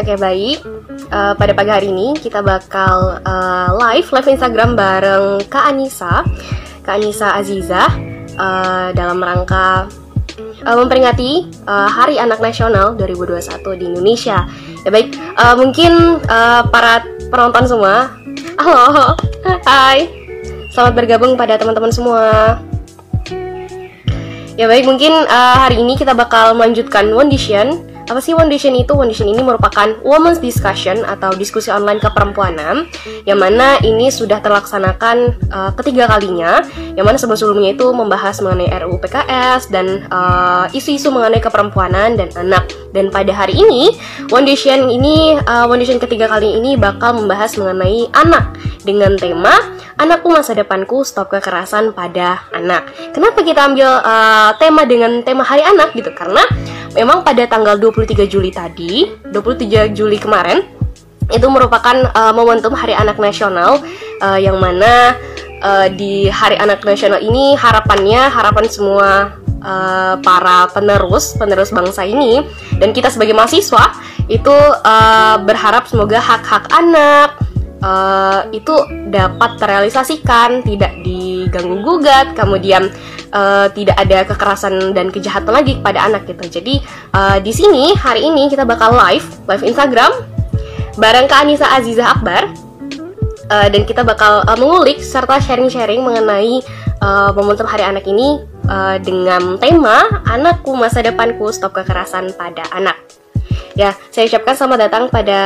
Oke baik, uh, pada pagi hari ini kita bakal uh, live live Instagram bareng Kak Anissa, Kak Anissa Aziza uh, dalam rangka uh, memperingati uh, Hari Anak Nasional 2021 di Indonesia. Ya baik, uh, mungkin uh, para penonton semua, halo, hai, selamat bergabung pada teman-teman semua. Ya baik, mungkin uh, hari ini kita bakal melanjutkan Wondition apa sih Wondition itu? Wondition ini merupakan Women's Discussion atau diskusi online keperempuanan yang mana ini sudah terlaksanakan uh, ketiga kalinya yang mana sebelum-sebelumnya itu membahas mengenai RUU PKS dan isu isu-isu mengenai keperempuanan dan anak. Dan pada hari ini Wondition ini uh, Wondition ketiga kali ini bakal membahas mengenai anak dengan tema Anakku Masa Depanku Stop Kekerasan pada Anak. Kenapa kita ambil uh, tema dengan tema Hari Anak gitu? Karena memang pada tanggal 23 Juli tadi, 23 Juli kemarin itu merupakan uh, momentum Hari Anak Nasional uh, yang mana uh, di Hari Anak Nasional ini harapannya harapan semua uh, para penerus penerus bangsa ini dan kita sebagai mahasiswa itu uh, berharap semoga hak-hak anak uh, itu dapat terrealisasikan tidak diganggu gugat kemudian uh, tidak ada kekerasan dan kejahatan lagi kepada anak gitu. Jadi uh, di sini hari ini kita bakal live live Instagram bareng Kak Anissa Aziza Akbar uh, dan kita bakal uh, mengulik serta sharing-sharing mengenai uh, momentum Hari Anak ini uh, dengan tema Anakku Masa Depanku Stop Kekerasan pada Anak. Ya, saya ucapkan selamat datang pada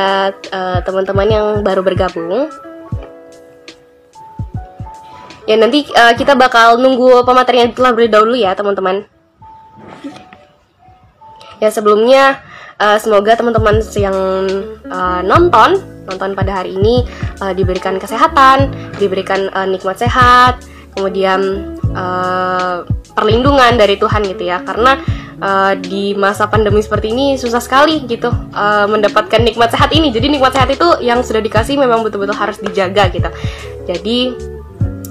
teman-teman uh, yang baru bergabung Ya nanti uh, kita bakal nunggu pematerian telah dahulu ya teman-teman. Ya sebelumnya uh, semoga teman-teman yang uh, nonton nonton pada hari ini uh, diberikan kesehatan, diberikan uh, nikmat sehat, kemudian uh, perlindungan dari Tuhan gitu ya. Karena uh, di masa pandemi seperti ini susah sekali gitu uh, mendapatkan nikmat sehat ini. Jadi nikmat sehat itu yang sudah dikasih memang betul-betul harus dijaga gitu. Jadi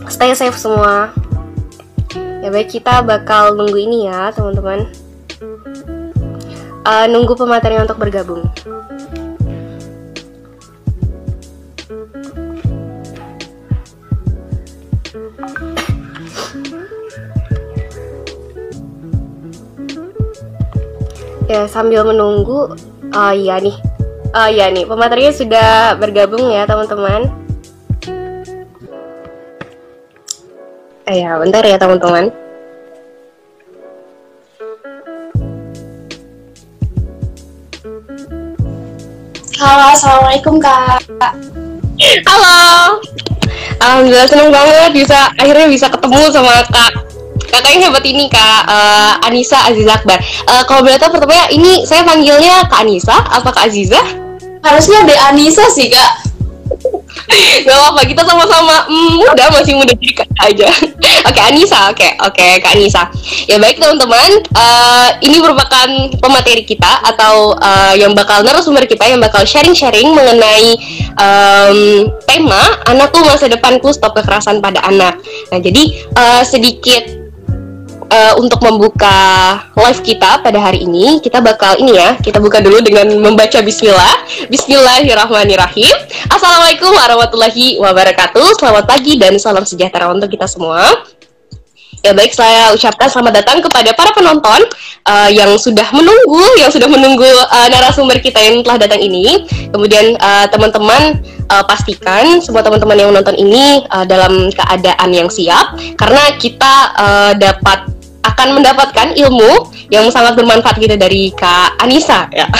stay safe semua. Ya baik kita bakal nunggu ini ya teman-teman. Uh, nunggu pematerian untuk bergabung. Ya sambil menunggu oh iya nih. Oh iya nih pematerinya sudah bergabung ya teman-teman Eh ya, bentar ya teman-teman. Halo, assalamualaikum kak. Halo. Alhamdulillah seneng banget bisa akhirnya bisa ketemu sama kak kakak yang hebat ini kak uh, Anissa Aziz Akbar. Uh, kalau boleh tahu pertama ini saya panggilnya kak Anissa apa kak Aziza? Harusnya De Anissa sih kak. Gak apa-apa, kita sama-sama mm, muda, masih muda jadi kak aja. oke, okay, Anissa, oke, okay, oke, okay, Kak Anissa. Ya baik teman-teman, uh, ini merupakan pemateri kita atau uh, yang bakal narasumber kita yang bakal sharing-sharing mengenai um, tema anakku masa depanku stop kekerasan pada anak. Nah, jadi uh, sedikit uh, untuk membuka live kita pada hari ini, kita bakal ini ya, kita buka dulu dengan membaca bismillah. Bismillahirrahmanirrahim. Assalamualaikum warahmatullahi wabarakatuh. Selamat pagi dan salam sejahtera untuk kita semua. Ya baik, saya ucapkan selamat datang kepada para penonton uh, yang sudah menunggu, yang sudah menunggu uh, narasumber kita yang telah datang ini. Kemudian uh, teman-teman uh, pastikan semua teman-teman yang menonton ini uh, dalam keadaan yang siap, karena kita uh, dapat akan mendapatkan ilmu yang sangat bermanfaat gitu dari Kak Anissa ya.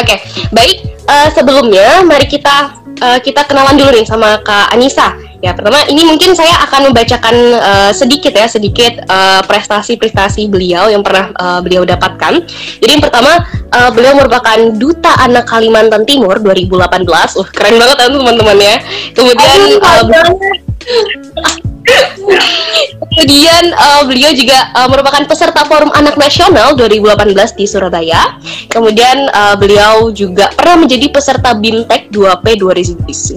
Oke, okay, baik uh, sebelumnya mari kita uh, kita kenalan dulu nih sama Kak Anissa. Ya, pertama ini mungkin saya akan membacakan uh, sedikit ya, sedikit prestasi-prestasi uh, beliau yang pernah uh, beliau dapatkan. Jadi yang pertama, uh, beliau merupakan duta anak Kalimantan Timur 2018. Uh, keren banget kan teman-teman ya. Kemudian Aduh, uh, Kemudian uh, beliau juga uh, merupakan peserta Forum Anak Nasional 2018 di Surabaya. Kemudian uh, beliau juga pernah menjadi peserta BIMTEK 2P 2019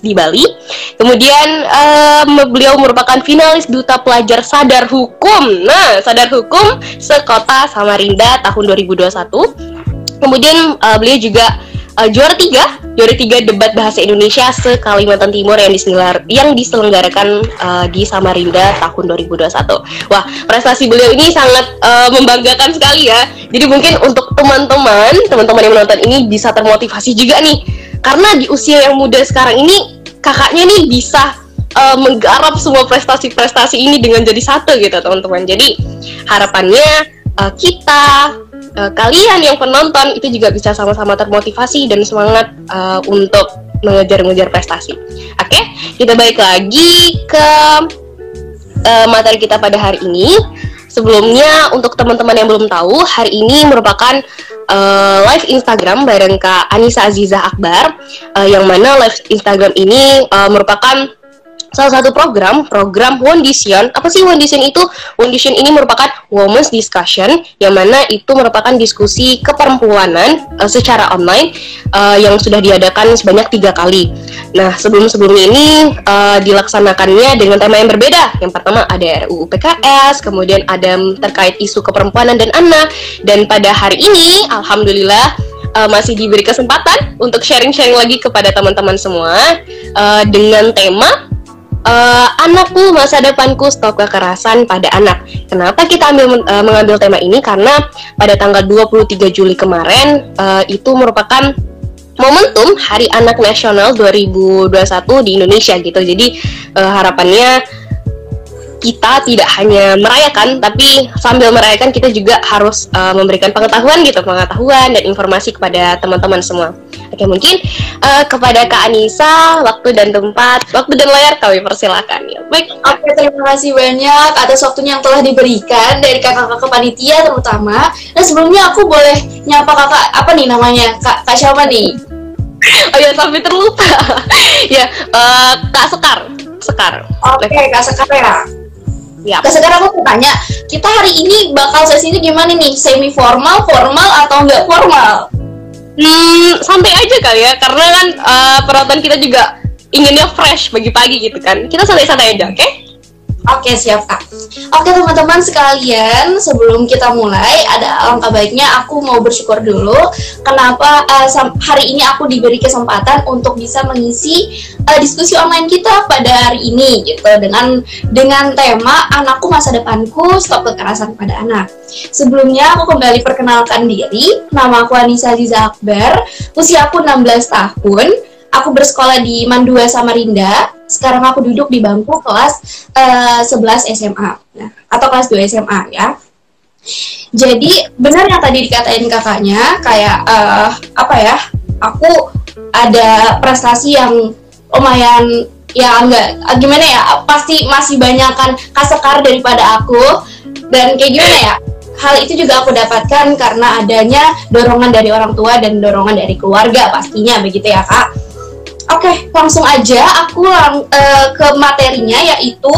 di Bali. Kemudian uh, beliau merupakan finalis Duta Pelajar Sadar Hukum. Nah, Sadar Hukum sekota Samarinda tahun 2021. Kemudian uh, beliau juga uh, juara tiga juara tiga debat bahasa Indonesia se Kalimantan Timur yang diselenggara yang diselenggarakan uh, di Samarinda tahun 2021. Wah, prestasi beliau ini sangat uh, membanggakan sekali ya. Jadi mungkin untuk teman-teman, teman-teman yang menonton ini bisa termotivasi juga nih. Karena di usia yang muda sekarang ini kakaknya nih bisa uh, menggarap semua prestasi-prestasi ini dengan jadi satu gitu, teman-teman. Jadi harapannya uh, kita uh, kalian yang penonton itu juga bisa sama-sama termotivasi dan semangat uh, untuk mengejar-ngejar prestasi. Oke, okay? kita balik lagi ke uh, materi kita pada hari ini. Sebelumnya untuk teman-teman yang belum tahu, hari ini merupakan uh, live Instagram bareng Kak Anissa Aziza Akbar, uh, yang mana live Instagram ini uh, merupakan salah satu program, program Wondition. Apa sih Wondition itu? Wondition ini merupakan Women's Discussion, yang mana itu merupakan diskusi keperempuanan uh, secara online uh, yang sudah diadakan sebanyak tiga kali. Nah, sebelum-sebelumnya ini uh, dilaksanakannya dengan tema yang berbeda. Yang pertama ada RUU PKS, kemudian ada terkait isu keperempuanan dan anak, dan pada hari ini, alhamdulillah uh, masih diberi kesempatan untuk sharing-sharing lagi kepada teman-teman semua uh, dengan tema uh, anakku masa depanku stop kekerasan pada anak. Kenapa kita ambil uh, mengambil tema ini? Karena pada tanggal 23 Juli kemarin uh, itu merupakan momentum Hari Anak Nasional 2021 di Indonesia gitu. Jadi uh, harapannya kita tidak hanya merayakan, tapi sambil merayakan kita juga harus uh, memberikan pengetahuan gitu, pengetahuan dan informasi kepada teman-teman semua. Oke, mungkin uh, kepada Kak Anissa, waktu dan tempat, waktu dan layar kami persilakan ya. Baik. Oke, terima kasih banyak atas waktunya yang telah diberikan dari kakak-kakak panitia terutama. Nah, sebelumnya aku boleh nyapa kakak apa nih namanya? Kak, kak siapa nih? oh ya, sampai terlupa. ya, uh, Kak Sekar. Sekar. Oke, okay, Kak Sekar ya. Ya. Nah, sekarang aku tanya, kita hari ini bakal sesi ini gimana nih? Semi formal, formal atau enggak formal? Hmm, sampai aja kali ya, karena kan uh, penonton kita juga inginnya fresh pagi-pagi gitu kan. Kita santai-santai aja, oke? Okay? Oke siap kak. Oke teman-teman sekalian, sebelum kita mulai, ada alangkah baiknya aku mau bersyukur dulu. Kenapa uh, hari ini aku diberi kesempatan untuk bisa mengisi uh, diskusi online kita pada hari ini, gitu dengan dengan tema anakku masa depanku stop kekerasan pada anak. Sebelumnya aku kembali perkenalkan diri, nama aku Anissa Aziza Akbar, usia aku 16 tahun aku bersekolah di Mandua Samarinda. Sekarang aku duduk di bangku kelas uh, eh, 11 SMA nah, atau kelas 2 SMA ya. Jadi benar yang tadi dikatain kakaknya kayak uh, apa ya? Aku ada prestasi yang lumayan ya enggak gimana ya pasti masih banyak kan kasekar daripada aku dan kayak gimana ya hal itu juga aku dapatkan karena adanya dorongan dari orang tua dan dorongan dari keluarga pastinya begitu ya kak Oke, okay, langsung aja aku lang uh, ke materinya yaitu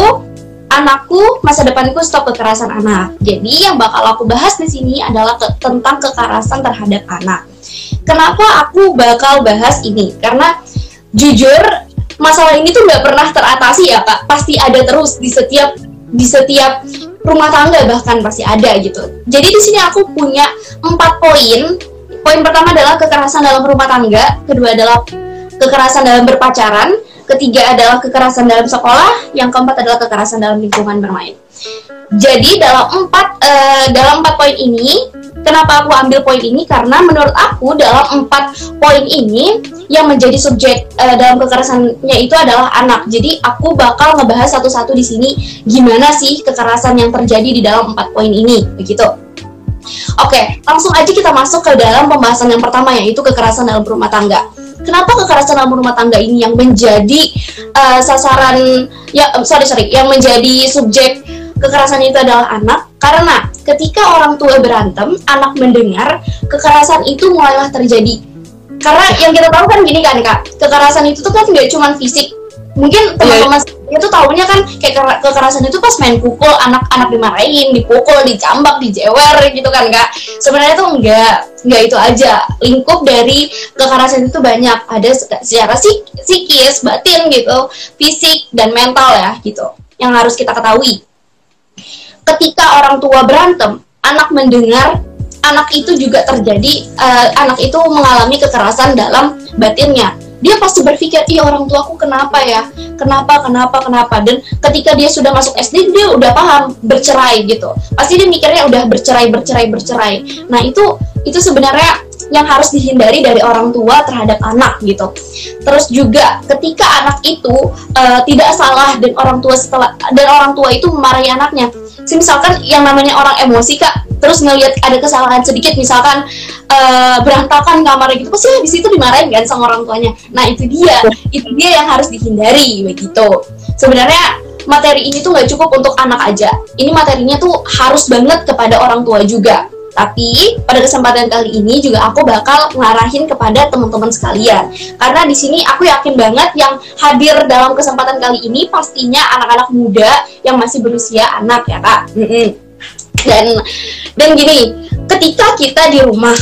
anakku masa depanku stop kekerasan anak. Jadi yang bakal aku bahas di sini adalah ke tentang kekerasan terhadap anak. Kenapa aku bakal bahas ini? Karena jujur masalah ini tuh nggak pernah teratasi ya kak. Pasti ada terus di setiap di setiap rumah tangga bahkan pasti ada gitu. Jadi di sini aku punya empat poin. Poin pertama adalah kekerasan dalam rumah tangga, kedua adalah kekerasan dalam berpacaran, ketiga adalah kekerasan dalam sekolah, yang keempat adalah kekerasan dalam lingkungan bermain. Jadi dalam empat uh, dalam empat poin ini, kenapa aku ambil poin ini? Karena menurut aku dalam empat poin ini yang menjadi subjek uh, dalam kekerasannya itu adalah anak. Jadi aku bakal ngebahas satu-satu di sini gimana sih kekerasan yang terjadi di dalam empat poin ini, begitu. Oke, langsung aja kita masuk ke dalam pembahasan yang pertama yaitu kekerasan dalam rumah tangga kenapa kekerasan dalam rumah tangga ini yang menjadi uh, sasaran ya uh, sorry sorry yang menjadi subjek kekerasan itu adalah anak? Karena ketika orang tua berantem anak mendengar kekerasan itu mulailah terjadi. Karena yang kita tahu kan gini kan kak kekerasan itu tuh kan nggak cuma fisik mungkin teman-teman itu tahunya kan kayak kera- kekerasan itu pas main pukul anak-anak dimarahin dipukul dicambak dijewer gitu kan kak? Sebenarnya tuh enggak enggak itu aja. Lingkup dari kekerasan itu banyak. Ada se- secara psik- psikis batin gitu fisik dan mental ya gitu yang harus kita ketahui. Ketika orang tua berantem anak mendengar anak itu juga terjadi eh, anak itu mengalami kekerasan dalam batinnya dia pasti berpikir ih orang tuaku kenapa ya? Kenapa kenapa kenapa? Dan ketika dia sudah masuk SD dia udah paham bercerai gitu. Pasti dia mikirnya udah bercerai bercerai bercerai. Nah itu itu sebenarnya yang harus dihindari dari orang tua terhadap anak gitu. Terus juga ketika anak itu eh, tidak salah dan orang tua setelah dan orang tua itu memarahi anaknya Sih, misalkan yang namanya orang emosi kak terus ngelihat ada kesalahan sedikit misalkan eh, berantakan kamar gitu pasti di situ dimarahin kan sama orang tuanya. Nah itu dia. Itu dia yang harus dihindari begitu. Sebenarnya materi ini tuh nggak cukup untuk anak aja. Ini materinya tuh harus banget kepada orang tua juga tapi pada kesempatan kali ini juga aku bakal ngarahin kepada teman-teman sekalian. Karena di sini aku yakin banget yang hadir dalam kesempatan kali ini pastinya anak-anak muda yang masih berusia anak ya kak. Dan dan gini ketika kita di rumah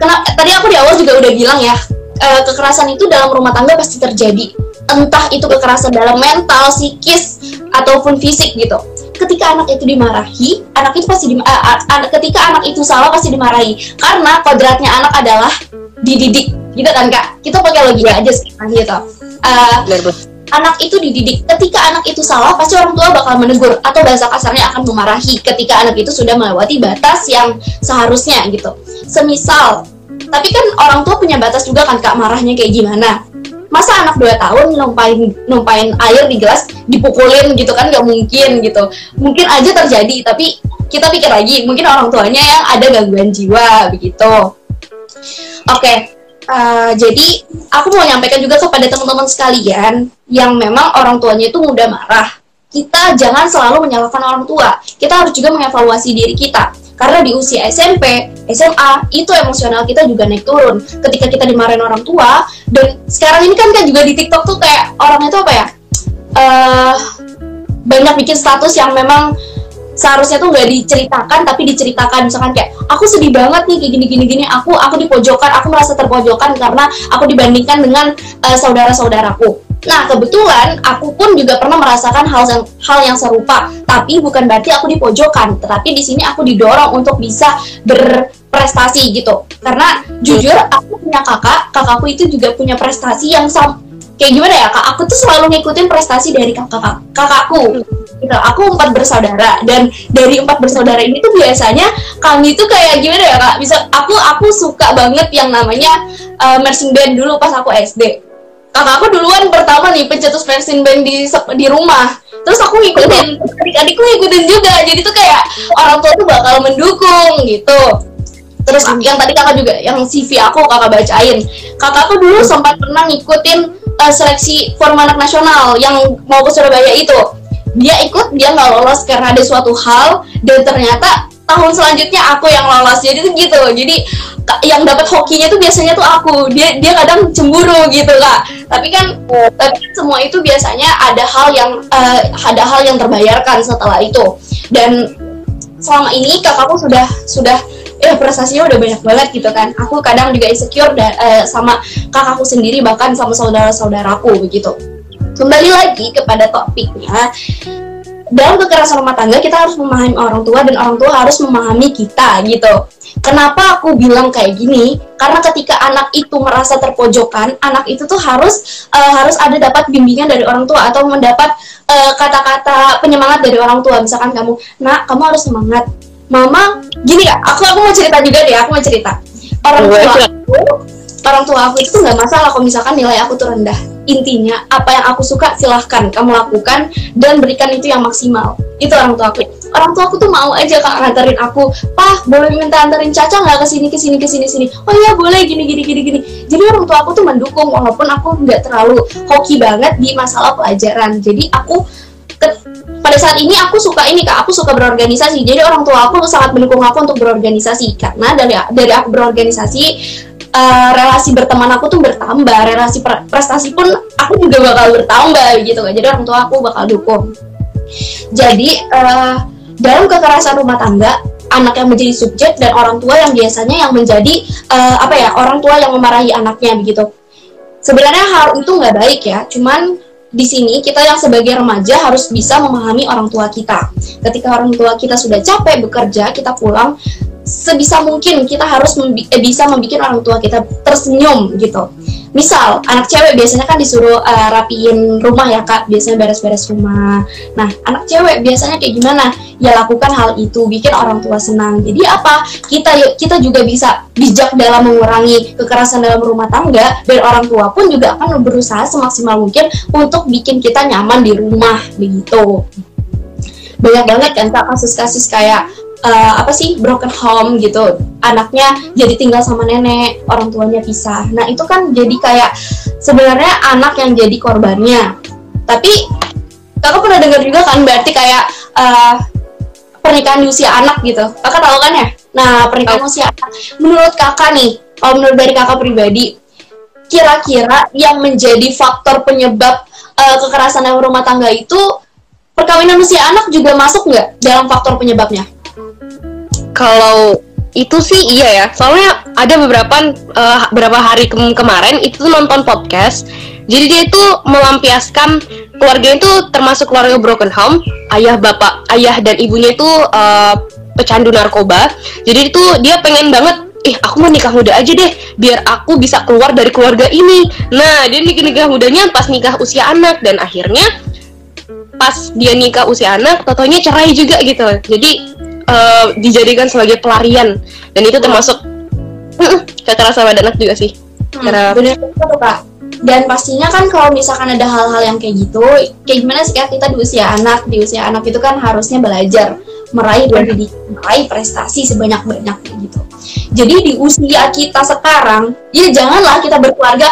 kena, tadi aku di awal juga udah bilang ya eh, kekerasan itu dalam rumah tangga pasti terjadi. Entah itu kekerasan dalam mental psikis ataupun fisik gitu ketika anak itu dimarahi anak itu pasti dim- eh, a- a- ketika anak itu salah pasti dimarahi. Karena kodratnya anak adalah dididik. Gitu kan kak? Kita pakai logika aja sekarang gitu. Eh, Bu. anak itu dididik. Ketika anak itu salah pasti orang tua bakal menegur atau bahasa kasarnya akan memarahi ketika anak itu sudah melewati batas yang seharusnya gitu. Semisal tapi kan orang tua punya batas juga kan kak marahnya kayak gimana masa anak 2 tahun numpain numpain air di gelas dipukulin gitu kan nggak mungkin gitu. Mungkin aja terjadi tapi kita pikir lagi mungkin orang tuanya yang ada gangguan jiwa begitu. Oke eh, jadi aku mau nyampaikan juga kepada teman-teman sekalian yang memang orang tuanya itu mudah marah. Kita jangan selalu menyalahkan orang tua. Kita harus juga mengevaluasi diri kita karena di usia SMP, SMA itu emosional kita juga naik turun. Ketika kita dimarahin orang tua dan sekarang ini kan kan juga di TikTok tuh kayak orang itu apa ya? Eh banyak bikin status yang memang seharusnya tuh nggak diceritakan tapi diceritakan. Misalkan kayak aku sedih banget nih kayak gini gini gini aku aku di pojokan aku merasa terpojokan karena aku dibandingkan dengan eh, saudara-saudaraku nah kebetulan aku pun juga pernah merasakan hal yang hal yang serupa. Tapi bukan berarti aku di pojokan tetapi di sini aku didorong untuk bisa berprestasi gitu. Karena jujur aku punya kakak kakakku itu juga punya prestasi yang sam kayak gimana ya kak? Aku tuh selalu ngikutin prestasi dari kakak kakakku. Gitu. Aku empat bersaudara dan dari empat bersaudara ini tuh biasanya kami tuh kayak gimana ya kak? Bisa aku aku suka banget yang namanya uh, marching band dulu pas aku SD kakakku duluan pertama nih pencetus marching band di di rumah. Terus aku ngikutin adik-adikku ngikutin juga. Jadi tuh kayak orang tua tuh bakal mendukung gitu. Terus yang tadi kakak juga yang CV aku kakak bacain. Kakakku dulu sempat pernah ngikutin uh, seleksi form anak nasional yang mau ke Surabaya itu. Dia ikut dia nggak lolos karena ada suatu hal dan ternyata tahun selanjutnya aku yang lolos. Jadi tuh gitu. Jadi yang dapat hokinya tuh biasanya tuh aku. Dia dia kadang cemburu gitu kak. Tapi kan tapi kan semua itu biasanya ada hal yang eh, ada hal yang terbayarkan setelah itu. Dan selama ini kakakku sudah sudah eh prestasinya udah banyak banget gitu kan. Aku kadang juga insecure da- eh, sama kakakku sendiri bahkan sama saudara-saudaraku begitu. Kembali lagi kepada topiknya dalam kekerasan rumah tangga kita harus memahami orang tua dan orang tua harus memahami kita gitu. Kenapa aku bilang kayak gini? Karena ketika anak itu merasa terpojokan anak itu tuh harus eh, harus ada dapat bimbingan dari orang tua atau mendapat eh, kata-kata penyemangat dari orang tua. Misalkan kamu nak kamu harus semangat. Mama gini ya aku aku mau cerita juga deh aku mau cerita. Orang tua aku orang tua aku itu nggak masalah kalau misalkan nilai aku tuh rendah intinya apa yang aku suka silahkan kamu lakukan dan berikan itu yang maksimal. Itu orang tua aku. Orang tua aku tuh mau aja kak nganterin aku. Pah boleh minta anterin caca nggak ke sini ke sini ke sini sini? Oh iya boleh. Gini gini gini gini. Jadi orang tua aku tuh mendukung walaupun aku nggak terlalu hoki banget di masalah pelajaran. Jadi aku pada saat ini aku suka ini kak. Aku suka berorganisasi. Jadi orang tua aku sangat mendukung aku untuk berorganisasi. Karena dari dari aku berorganisasi uh, relasi berteman aku tuh bertambah relasi pre prestasi pun aku juga bakal bertambah gitu kan. Jadi orang tua aku bakal dukung. Jadi uh, dalam kekerasan rumah tangga anak yang menjadi subjek dan orang tua yang biasanya yang menjadi uh, apa ya orang tua yang memarahi anaknya begitu. Sebenarnya hal itu nggak baik ya cuman di sini kita yang sebagai remaja harus bisa memahami orang tua kita. Ketika orang tua kita sudah capek bekerja, kita pulang sebisa mungkin kita harus membi eh, bisa membuat orang tua kita tersenyum gitu. Misal anak cewek biasanya kan disuruh uh, rapiin rumah ya kak, biasanya beres-beres rumah. Nah anak cewek biasanya kayak gimana? Ya lakukan hal itu, bikin orang tua senang. Jadi apa? Kita kita juga bisa bijak dalam mengurangi kekerasan dalam rumah tangga dan orang tua pun juga akan berusaha semaksimal mungkin untuk bikin kita nyaman di rumah begitu banyak banget kan kasus-kasus kayak uh, apa sih broken home gitu. Anaknya jadi tinggal sama nenek orang tuanya pisah. Nah itu kan jadi kayak sebenarnya anak yang jadi korbannya. Tapi kakak pernah dengar juga kan berarti kayak uh, pernikahan di usia anak gitu. Kakak tahu kan ya? Nah pernikahan oh. usia anak. Menurut kakak nih kalau menurut dari kakak pribadi kira-kira yang menjadi faktor penyebab uh, kekerasan dalam rumah tangga itu perkawinan usia anak juga masuk nggak dalam faktor penyebabnya kalau itu sih iya ya. Soalnya ada beberapa uh, beberapa hari ke kemarin itu tuh nonton podcast. Jadi dia itu melampiaskan keluarga itu termasuk keluarga broken home. Ayah bapak ayah dan ibunya itu uh, pecandu narkoba. Jadi itu dia pengen banget ih aku mau nikah muda aja deh biar aku bisa keluar dari keluarga ini. Nah dia nikah nikah mudanya pas nikah usia anak dan akhirnya pas dia nikah usia anak totonya cerai juga gitu. Jadi uh, dijadikan sebagai pelarian. Dan itu termasuk kekerasan pada anak juga sih. Hmm, karena benar itu kak. Dan pastinya kan kalau misalkan ada hal-hal yang kayak gitu kayak gimana sih kak? Kita di usia anak di usia anak itu kan harusnya belajar meraih dan meraih prestasi sebanyak banyaknya gitu. Jadi di usia kita sekarang ya janganlah kita berkeluarga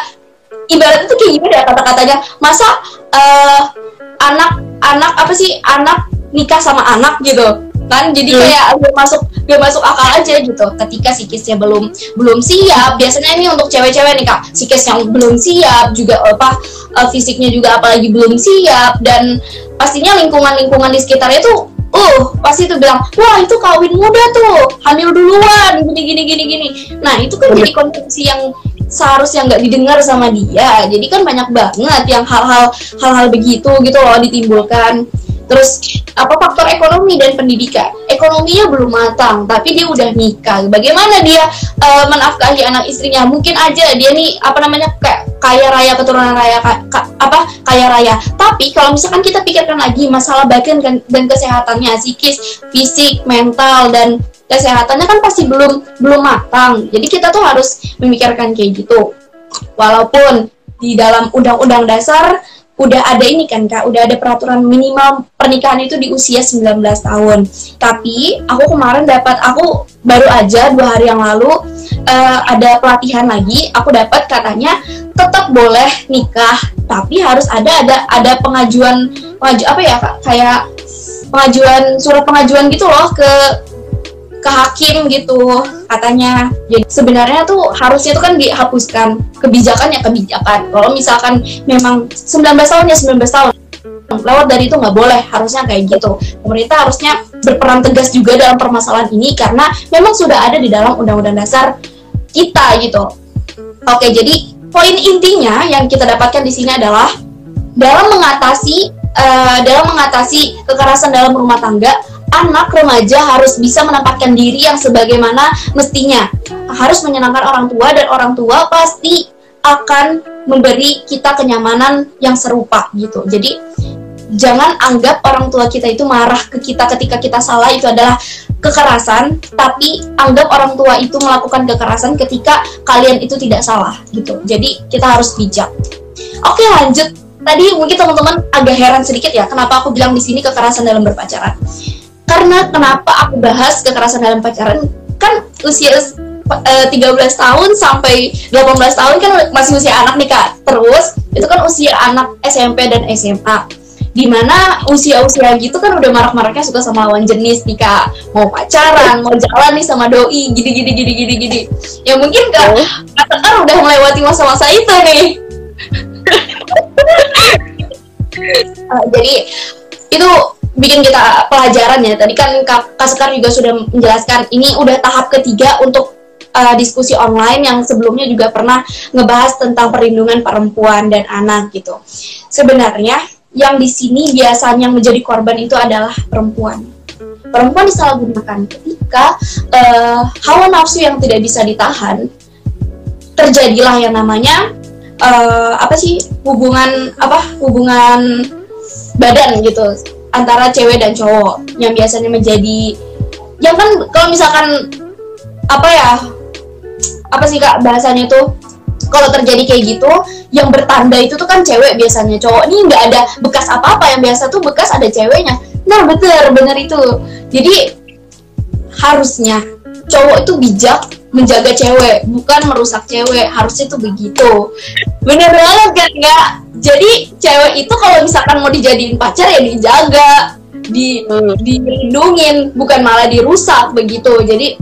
ibarat itu kayak gimana ya kata-katanya? Masa uh, anak anak apa sih anak nikah sama anak gitu kan jadi hmm. kayak gak masuk gak masuk akal aja gitu. Ketika psikisnya belum belum siap biasanya ini untuk cewek-cewek nih kak. Psikis yang belum siap juga apa uh, fisiknya juga apalagi belum siap dan pastinya lingkungan-lingkungan di sekitarnya tuh uh pasti tuh bilang wah itu kawin muda tuh hamil duluan gini gini gini gini. Nah itu kan jadi konsumsi yang seharusnya nggak didengar sama dia. Jadi kan banyak banget yang hal-hal hal-hal begitu gitu loh ditimbulkan Terus apa faktor ekonomi dan pendidikan? Ekonominya belum matang, tapi dia udah nikah. Bagaimana dia uh, menafkahi anak istrinya? Mungkin aja dia nih apa namanya kayak kaya raya keturunan raya ka, ka, apa kaya raya. Tapi kalau misalkan kita pikirkan lagi masalah bagian dan, dan kesehatannya, psikis, fisik, mental dan kesehatannya kan pasti belum belum matang. Jadi kita tuh harus memikirkan kayak gitu. Walaupun di dalam undang-undang dasar udah ada ini kan kak, udah ada peraturan minimal pernikahan itu di usia 19 tahun. Tapi aku kemarin dapat, aku baru aja dua hari yang lalu uh, ada pelatihan lagi, aku dapat katanya tetap boleh nikah, tapi harus ada ada ada pengajuan pengaju apa ya kak, kayak pengajuan surat pengajuan gitu loh ke ke hakim gitu katanya. Jadi sebenarnya tuh harusnya tuh kan dihapuskan kebijakan ya kebijakan. Kalau misalkan memang 19 tahun ya 19 tahun. Lewat dari itu nggak boleh harusnya kayak gitu. Pemerintah harusnya berperan tegas juga dalam permasalahan ini karena memang sudah ada di dalam undang-undang dasar kita gitu. Oke jadi poin intinya yang kita dapatkan di sini adalah dalam mengatasi uh, dalam mengatasi kekerasan dalam rumah tangga anak remaja harus bisa menempatkan diri yang sebagaimana mestinya. Harus menyenangkan orang tua dan orang tua pasti akan memberi kita kenyamanan yang serupa gitu. Jadi jangan anggap orang tua kita itu marah ke kita ketika kita salah itu adalah kekerasan, tapi anggap orang tua itu melakukan kekerasan ketika kalian itu tidak salah gitu. Jadi kita harus bijak. Oke, lanjut. Tadi mungkin teman-teman agak heran sedikit ya, kenapa aku bilang di sini kekerasan dalam berpacaran karena kenapa aku bahas kekerasan dalam pacaran? Kan usia uh, 13 tahun sampai 18 tahun kan masih usia anak nih kak. Terus itu kan usia anak SMP dan SMA di mana usia-usia gitu kan udah marak-maraknya suka sama lawan jenis nih kak. Mau pacaran mau jalan nih sama doi gini gini gini gini gini. Ya mungkin kak oh. Sekar udah melewati masa-masa itu nih. Uh, jadi itu bikin kita pelajaran ya. Tadi kan Sekar juga sudah menjelaskan ini udah tahap ketiga untuk uh, diskusi online yang sebelumnya juga pernah ngebahas tentang perlindungan perempuan dan anak gitu. Sebenarnya yang di sini biasanya menjadi korban itu adalah perempuan. Perempuan disalahgunakan ketika uh, hawa nafsu yang tidak bisa ditahan terjadilah yang namanya uh, apa sih hubungan apa hubungan badan gitu antara cewek dan cowok yang biasanya menjadi yang kan kalau misalkan apa ya apa sih kak bahasanya tuh kalau terjadi kayak gitu yang bertanda itu tuh kan cewek biasanya. Cowok ini nggak ada bekas apa-apa yang biasa tuh bekas ada ceweknya. Nah betul bener itu. Jadi harusnya cowok itu bijak menjaga cewek bukan merusak cewek. Harusnya tuh begitu. Bener banget kan nggak jadi cewek itu kalau misalkan mau dijadiin pacar ya dijaga di hmm. dilindungin bukan malah dirusak begitu. Jadi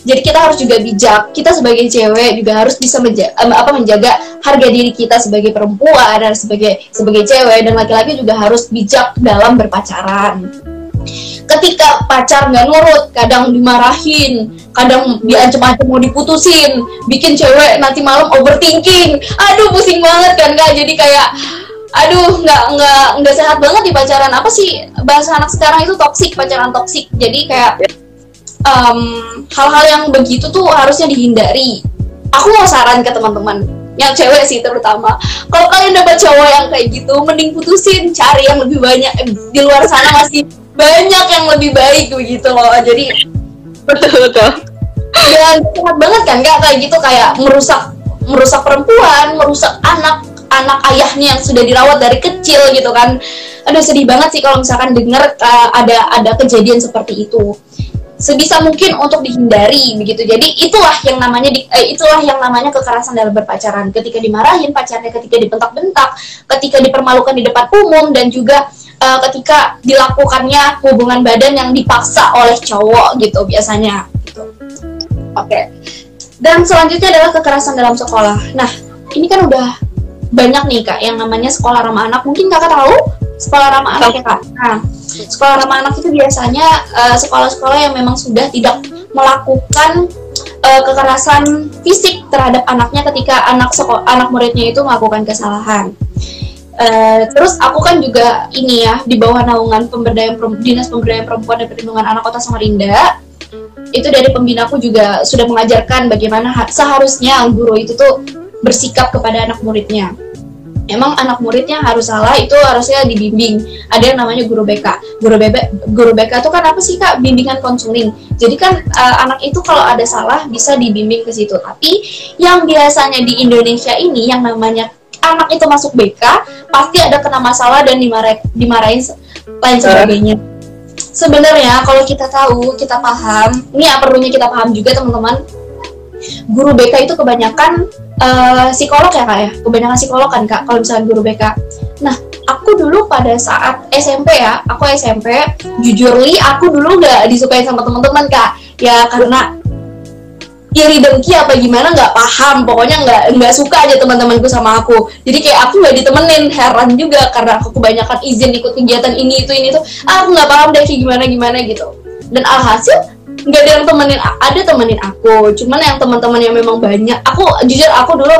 jadi kita harus juga bijak. Kita sebagai cewek juga harus bisa menjaga, apa menjaga harga diri kita sebagai perempuan dan sebagai sebagai cewek. Dan laki-laki juga harus bijak dalam berpacaran ketika pacar nggak nurut kadang dimarahin kadang diancam-ancam mau diputusin bikin cewek nanti malam overthinking. Aduh pusing banget kan kak? Jadi kayak aduh nggak nggak nggak sehat banget di pacaran. Apa sih bahasa anak sekarang itu toksik pacaran toksik jadi kayak hal hal-hal yang begitu tuh harusnya dihindari. Aku mau saran ke teman-teman yang cewek sih terutama. Kalau kalian dapat cowok yang kayak gitu mending putusin cari yang lebih banyak di luar sana masih banyak yang lebih baik begitu loh. Jadi betul betul. Dan sehat banget kan nggak kayak gitu kayak merusak merusak perempuan merusak anak anak ayahnya yang sudah dirawat dari kecil gitu kan. Aduh sedih banget sih kalau misalkan dengar uh, ada ada kejadian seperti itu. Sebisa mungkin untuk dihindari begitu. Jadi itulah yang namanya di, eh, itulah yang namanya kekerasan dalam berpacaran. Ketika dimarahin pacarnya ketika dibentak-bentak ketika dipermalukan di depan umum dan juga uh, ketika dilakukannya hubungan badan yang dipaksa oleh cowok gitu biasanya gitu. Oke. Okay. Dan selanjutnya adalah kekerasan dalam sekolah. Nah, ini kan udah banyak nih kak yang namanya sekolah ramah anak. Mungkin kakak tahu sekolah ramah anak ya kak? Nah, sekolah ramah anak itu biasanya eh, sekolah-sekolah uh, yang memang sudah tidak melakukan uh, kekerasan fisik terhadap anaknya ketika anak sekolah, anak muridnya itu melakukan kesalahan. Uh, terus aku kan juga ini ya di bawah naungan pemberdayaan dinas pemberdayaan perempuan dan perlindungan anak kota Samarinda itu dari pembina aku juga sudah mengajarkan bagaimana seharusnya guru itu tuh bersikap kepada anak muridnya. Emang anak muridnya harus salah itu harusnya dibimbing. Ada yang namanya guru BK guru BK guru BK itu kan apa sih kak? Bimbingan konseling. Jadi kan uh, anak itu kalau ada salah bisa dibimbing ke situ. Tapi yang biasanya di Indonesia ini yang namanya anak itu masuk BK pasti ada kena masalah dan dimarah dimarahin lain sebagainya. Sebenarnya kalau kita tahu kita paham ini ya perlunya kita paham juga teman-teman. Guru BK itu kebanyakan uh, psikolog ya kak ya? Kebanyakan psikolog kan kak kalau misalnya guru BK nah aku dulu pada saat SMP ya aku SMP jujur li aku dulu nggak disukai sama teman-teman kak. Ya karena iri dengki apa gimana nggak paham. Pokoknya nggak nggak suka aja teman-temanku sama aku. Jadi kayak aku nggak ditemenin heran juga karena aku kebanyakan izin ikut kegiatan ini itu ini tuh ah, aku nggak paham deh gimana gimana gitu. Dan alhasil nggak ada yang temenin ada temenin aku. Cuman yang teman-teman yang memang banyak aku jujur aku dulu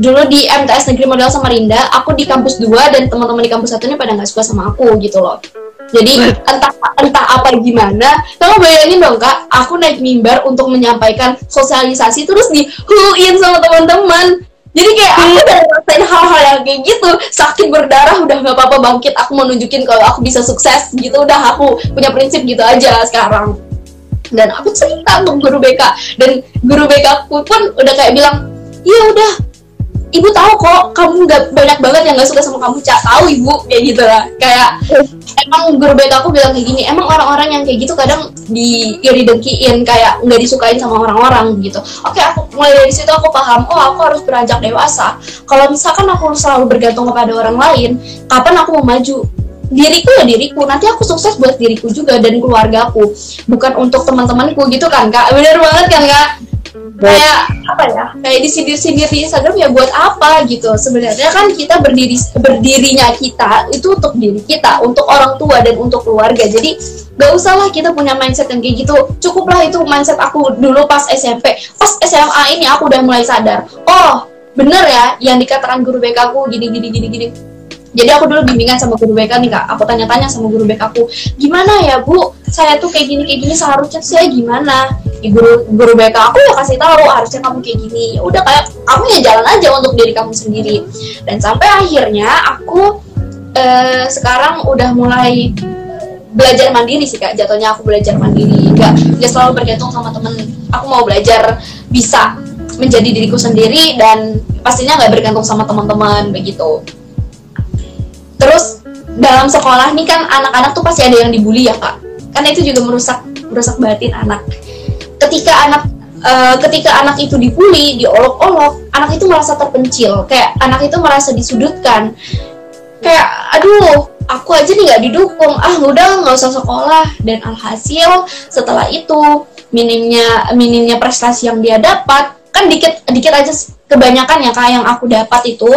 dulu di MTS Negeri Model Samarinda aku di kampus 2 dan teman-teman di kampus satunya pada nggak suka sama aku gitu loh jadi entah entah apa gimana, kamu bayangin dong kak, aku naik mimbar untuk menyampaikan sosialisasi terus dihuin sama teman-teman. Jadi kayak aku udah ngerasain hal-hal yang kayak gitu, sakit berdarah udah nggak apa-apa bangkit, aku mau nunjukin kalau aku bisa sukses gitu, udah aku punya prinsip gitu aja sekarang. Dan aku cerita ke guru BK dan guru BK pun udah kayak bilang, iya udah ibu tahu kok kamu nggak banyak banget yang nggak suka sama kamu cak tahu ibu kayak gitu lah. Kayak emang guru BK aku bilang kayak gini emang orang-orang yang kayak gitu kadang di iri dengkiin kayak nggak disukain sama orang-orang gitu. Oke aku mulai dari situ aku paham oh aku harus beranjak dewasa. Kalau misalkan aku selalu bergantung kepada orang lain kapan aku mau maju? Diriku ya diriku nanti aku sukses buat diriku juga dan keluarga aku bukan untuk teman-temanku gitu kan kak? Bener banget kan kak kayak apa ya? kayak disindir-sindir di Instagram ya buat apa gitu. Sebenarnya kan kita berdiri berdirinya kita itu untuk diri kita untuk orang tua dan untuk keluarga. Jadi gak usah lah kita punya mindset yang kayak gitu. Cukuplah itu mindset aku dulu pas SMP pas SMA ini aku udah mulai sadar oh bener ya yang dikatakan guru BK aku gini gini gini gini jadi aku dulu bimbingan sama guru BK nih kak. Aku tanya-tanya sama guru BK aku gimana ya bu? Saya tuh kayak gini kayak gini seharusnya saya gimana? Di guru guru BK aku ya kasih tahu harusnya kamu kayak gini. Ya udah kayak kamu ya jalan aja untuk diri kamu sendiri. Dan sampai akhirnya aku eh, sekarang udah mulai belajar mandiri sih kak. Jatuhnya aku belajar mandiri. Nggak nggak selalu bergantung sama temen. Aku mau belajar bisa menjadi diriku sendiri dan pastinya nggak bergantung sama teman-teman begitu terus dalam sekolah nih kan anak-anak tuh pasti ada yang dibully ya kak. Karena itu juga merusak merusak batin anak. Ketika anak uh, ketika anak itu dibully diolok-olok anak itu merasa terpencil. Kayak anak itu merasa disudutkan. Kayak aduh aku aja nih nggak didukung. Ah udah nggak usah sekolah. Dan alhasil setelah itu minimnya minimnya prestasi yang dia dapat kan dikit dikit aja kebanyakan ya kak yang aku dapat itu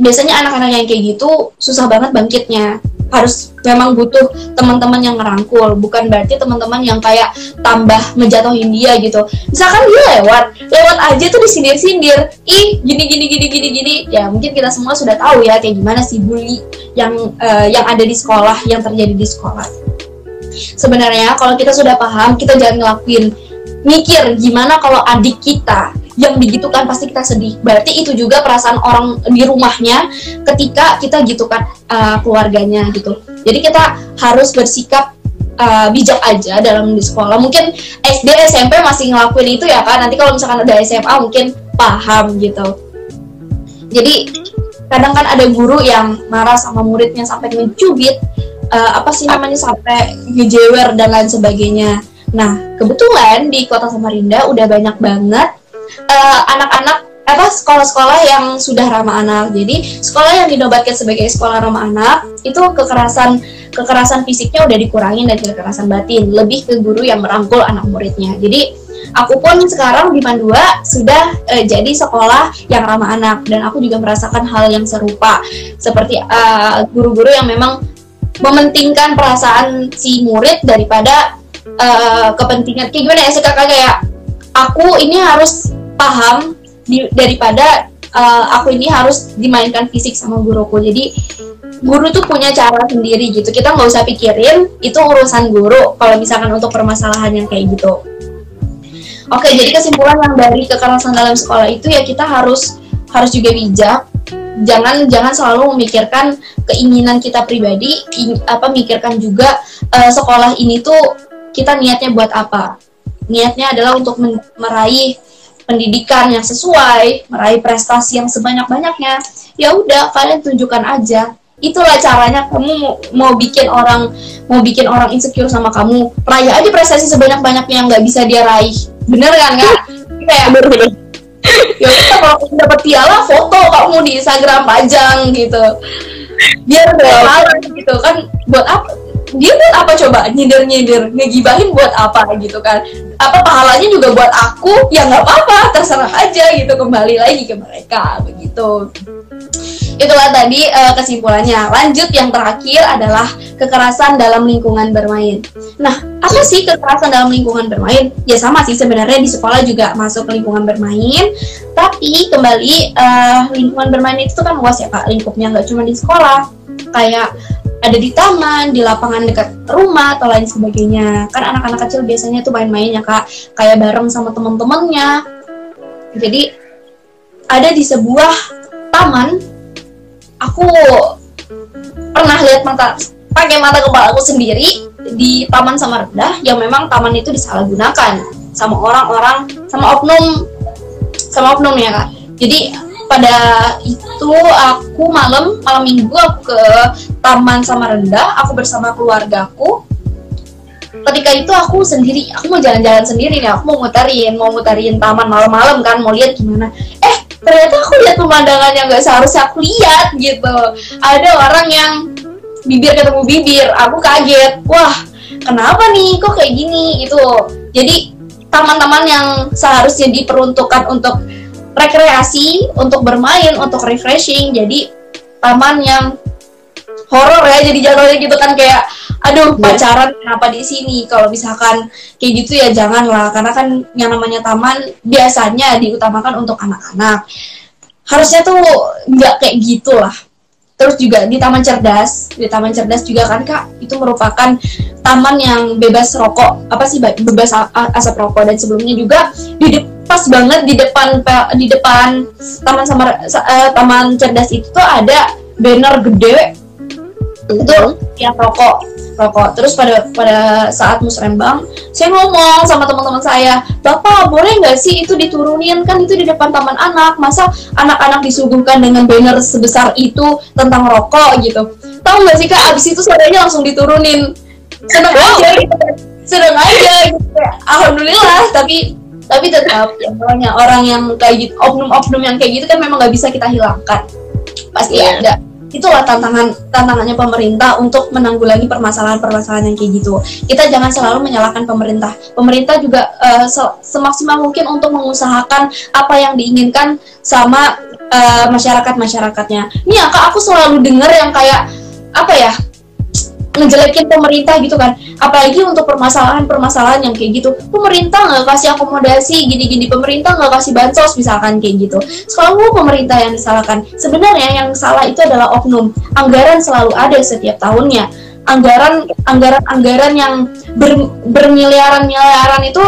biasanya anak-anak yang kayak gitu susah banget bangkitnya. Harus memang butuh teman-teman yang ngerangkul bukan berarti teman-teman yang kayak tambah menjatuhin dia gitu. Misalkan dia lewat lewat aja tuh disindir-sindir. Ih gini gini gini gini gini. Ya mungkin kita semua sudah tahu ya kayak gimana sih bully yang uh, yang ada di sekolah yang terjadi di sekolah. Sebenarnya kalau kita sudah paham kita jangan ngelakuin mikir gimana kalau adik kita yang begitu kan pasti kita sedih. Berarti itu juga perasaan orang di rumahnya ketika kita gitu kan uh, keluarganya gitu. Jadi kita harus bersikap uh, bijak aja dalam di sekolah. Mungkin SD SMP masih ngelakuin itu ya kan. Nanti kalau misalkan udah SMA mungkin paham gitu. Jadi kadang kan ada guru yang marah sama muridnya sampai ngecubit uh, apa sih namanya sampai ngejewer dan lain sebagainya. Nah, kebetulan di Kota Samarinda udah banyak banget uh, anak-anak apa sekolah-sekolah yang sudah ramah anak. Jadi sekolah yang dinobatkan sebagai sekolah ramah anak itu kekerasan kekerasan fisiknya udah dikurangin dan kekerasan batin, lebih ke guru yang merangkul anak muridnya. Jadi aku pun sekarang di Mandua sudah uh, jadi sekolah yang ramah anak. Dan aku juga merasakan hal yang serupa. Seperti eh, guru-guru uh, yang memang mementingkan perasaan si murid daripada uh, kepentingan. Kayak gimana ya kayak aku ini harus paham di, daripada uh, aku ini harus dimainkan fisik sama guruku. Jadi guru tuh punya cara sendiri gitu. Kita nggak usah pikirin itu urusan guru kalau misalkan untuk permasalahan yang kayak gitu. Oke jadi kesimpulan yang dari kekerasan dalam sekolah itu ya kita harus harus juga bijak. Jangan jangan selalu memikirkan keinginan kita pribadi in, apa mikirkan juga uh, sekolah ini tuh kita niatnya buat apa. Niatnya adalah untuk meraih pendidikan yang sesuai, meraih prestasi yang sebanyak-banyaknya, ya udah kalian tunjukkan aja. Itulah caranya kamu mau, mau bikin orang mau bikin orang insecure sama kamu. Raih aja prestasi sebanyak-banyaknya yang nggak bisa dia raih. Bener kan nggak? Kayak bener bener. ya kita kalau dapat piala foto kamu di Instagram pajang gitu. Biar berpahala gitu kan buat apa? Dia buat apa coba? Nyindir nyindir ngegibahin buat apa gitu kan? Apa pahalanya juga buat aku? Ya nggak apa-apa terserah aja gitu kembali lagi ke mereka begitu. Itulah tadi uh, kesimpulannya. Lanjut yang terakhir adalah kekerasan dalam lingkungan bermain. Nah apa sih kekerasan dalam lingkungan bermain? Ya sama sih sebenarnya di sekolah juga masuk lingkungan bermain. Tapi kembali uh, lingkungan bermain itu kan luas ya kak. Lingkupnya nggak cuma di sekolah kayak ada di taman, di lapangan dekat rumah atau lain sebagainya. Kan anak-anak kecil biasanya tuh main-main ya kak, kayak bareng sama teman-temannya. Jadi ada di sebuah taman, aku pernah lihat mata pakai mata kepala aku sendiri di taman sama rendah yang memang taman itu disalahgunakan sama orang-orang sama oknum sama oknum ya kak. Jadi pada itu aku malam malam minggu aku ke Taman Samarinda. Aku bersama keluargaku. Ketika itu aku sendiri aku mau jalan-jalan sendiri nih. Aku mau muterin mau muterin taman malam-malam kan mau lihat gimana. Eh ternyata aku lihat pemandangan yang gak seharusnya aku lihat gitu. Ada orang yang bibir ketemu bibir. Aku kaget. Wah kenapa nih? Kok kayak gini? Itu jadi taman-taman yang seharusnya diperuntukkan untuk rekreasi, untuk bermain, untuk refreshing. Jadi taman yang horor ya jadi jatuhnya gitu kan kayak aduh yeah. pacaran kenapa di sini kalau misalkan kayak gitu ya janganlah karena kan yang namanya taman biasanya diutamakan untuk anak-anak harusnya tuh nggak kayak gitulah terus juga di taman cerdas di taman cerdas juga kan kak itu merupakan taman yang bebas rokok apa sih bebas asap rokok. Dan sebelumnya juga di pas banget di depan di depan taman samar uh, taman cerdas itu tuh ada banner gede itu ya rokok rokok. Terus pada pada saat musrembang saya ngomong sama teman-teman saya bapak boleh nggak sih itu diturunin? Kan itu di depan taman anak. Masa anak-anak disuguhkan dengan banner sebesar itu tentang rokok? Gitu. Tahu nggak sih kak? Abis itu saudaranya langsung diturunin. Seneng aja gitu. Seneng aja gitu. Alhamdulillah. Tapi tapi tetap yang namanya orang yang kayak gitu oknum-oknum yang kayak gitu kan memang nggak bisa kita hilangkan. Pasti yeah. ada itulah tantangan tantangannya pemerintah untuk menanggulangi permasalahan-permasalahan yang kayak gitu. Kita jangan selalu menyalahkan pemerintah. Pemerintah juga uh, semaksimal mungkin untuk mengusahakan apa yang diinginkan sama uh, masyarakat-masyarakatnya. Ini ya kak, aku selalu dengar yang kayak apa ya ngejelekin pemerintah gitu kan. Apalagi untuk permasalahan-permasalahan yang kayak gitu. Pemerintah nggak kasih akomodasi gini-gini. Pemerintah nggak kasih bansos misalkan kayak gitu. Selalu pemerintah yang disalahkan. Sebenarnya yang salah itu adalah oknum. Anggaran selalu ada setiap tahunnya. Anggaran anggaran anggaran yang ber, bermiliaran miliaran itu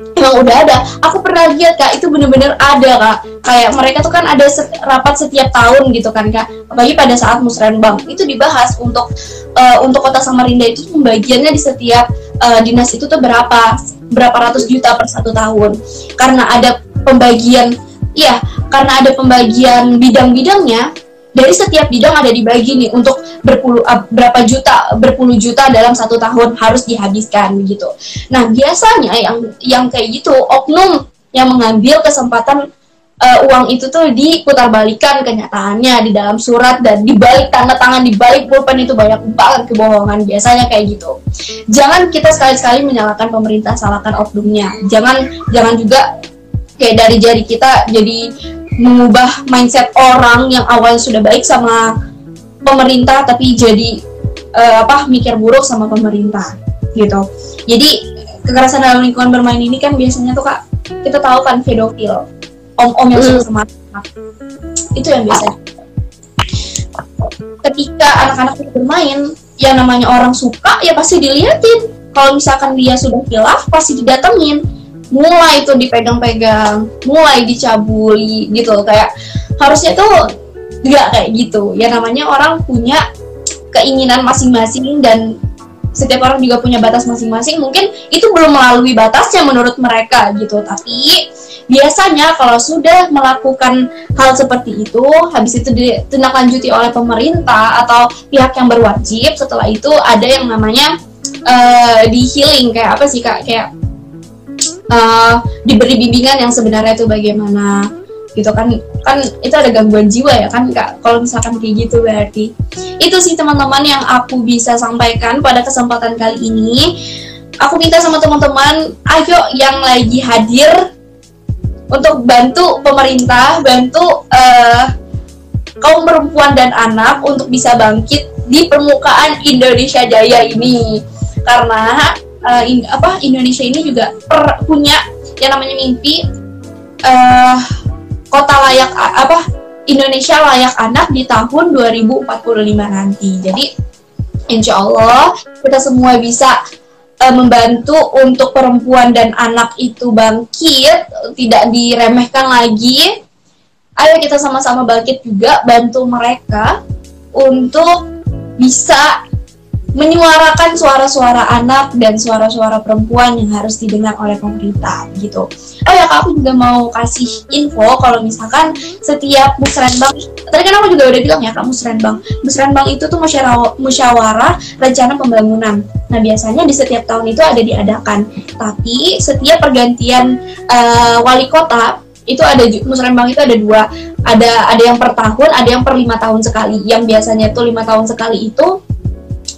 emang udah ada. Aku pernah lihat kak itu bener-bener ada kak. Kayak mereka tuh kan ada set, rapat setiap tahun gitu kan kak. Apalagi pada saat musrenbang itu dibahas untuk uh, untuk kota Samarinda itu pembagiannya di setiap uh, dinas itu tuh berapa berapa ratus juta per satu tahun. Karena ada pembagian iya karena ada pembagian bidang-bidangnya dari setiap bidang ada dibagi nih untuk berpuluh uh, berapa juta berpuluh juta dalam satu tahun harus dihabiskan begitu. Nah biasanya yang yang kayak gitu oknum yang mengambil kesempatan uh, uang itu tuh diputarbalikan kenyataannya di dalam surat dan dibalik tanda tangan dibalik pulpen itu banyak banget kebohongan biasanya kayak gitu. Jangan kita sekali-sekali menyalahkan pemerintah salahkan oknumnya. Jangan jangan juga kayak dari jari kita jadi mengubah mindset orang yang awalnya sudah baik sama pemerintah tapi jadi uh, apa mikir buruk sama pemerintah gitu. Jadi kekerasan dalam lingkungan bermain ini kan biasanya tuh kak kita tahu kan pedofil, om-om yang suka sama anak itu yang biasa. Ketika anak-anak bermain, yang namanya orang suka ya pasti diliatin. Kalau misalkan dia sudah hilaf pasti didatengin mulai tuh dipegang-pegang mulai dicabuli gitu kayak harusnya tuh nggak kayak gitu. Ya namanya orang punya keinginan masing-masing dan setiap orang juga punya batas masing-masing. Mungkin itu belum melalui batasnya menurut mereka gitu. Tapi biasanya kalau sudah melakukan hal seperti itu habis itu ditindaklanjuti oleh pemerintah atau pihak yang berwajib setelah itu ada yang namanya uh, di healing. Kayak apa sih kak? Kayak uh, diberi bimbingan yang sebenarnya itu bagaimana gitu kan. Kan itu ada gangguan jiwa ya kan kak? Kalau misalkan kayak gitu berarti. Itu sih teman-teman yang aku bisa sampaikan pada kesempatan kali ini. Aku minta sama teman-teman ayo yang lagi hadir untuk bantu pemerintah bantu uh, kaum perempuan dan anak untuk bisa bangkit di permukaan Indonesia Jaya ini. Karena uh, in, apa Indonesia ini juga per, punya yang namanya mimpi uh, kota layak apa Indonesia layak anak di tahun 2045 nanti. Jadi insya Allah kita semua bisa uh, membantu untuk perempuan dan anak itu bangkit, tidak diremehkan lagi. Ayo kita sama-sama bangkit juga bantu mereka untuk bisa menyuarakan suara-suara anak dan suara-suara perempuan yang harus didengar oleh pemerintah gitu. Oh ya kak, aku juga mau kasih info kalau misalkan setiap musrenbang, tadi kan aku juga udah bilang ya kak musrenbang, musrenbang itu tuh musyawarah, rencana pembangunan. Nah biasanya di setiap tahun itu ada diadakan, tapi setiap pergantian uh, wali kota itu ada musrenbang itu ada dua, ada ada yang per tahun, ada yang per lima tahun sekali. Yang biasanya tuh lima tahun sekali itu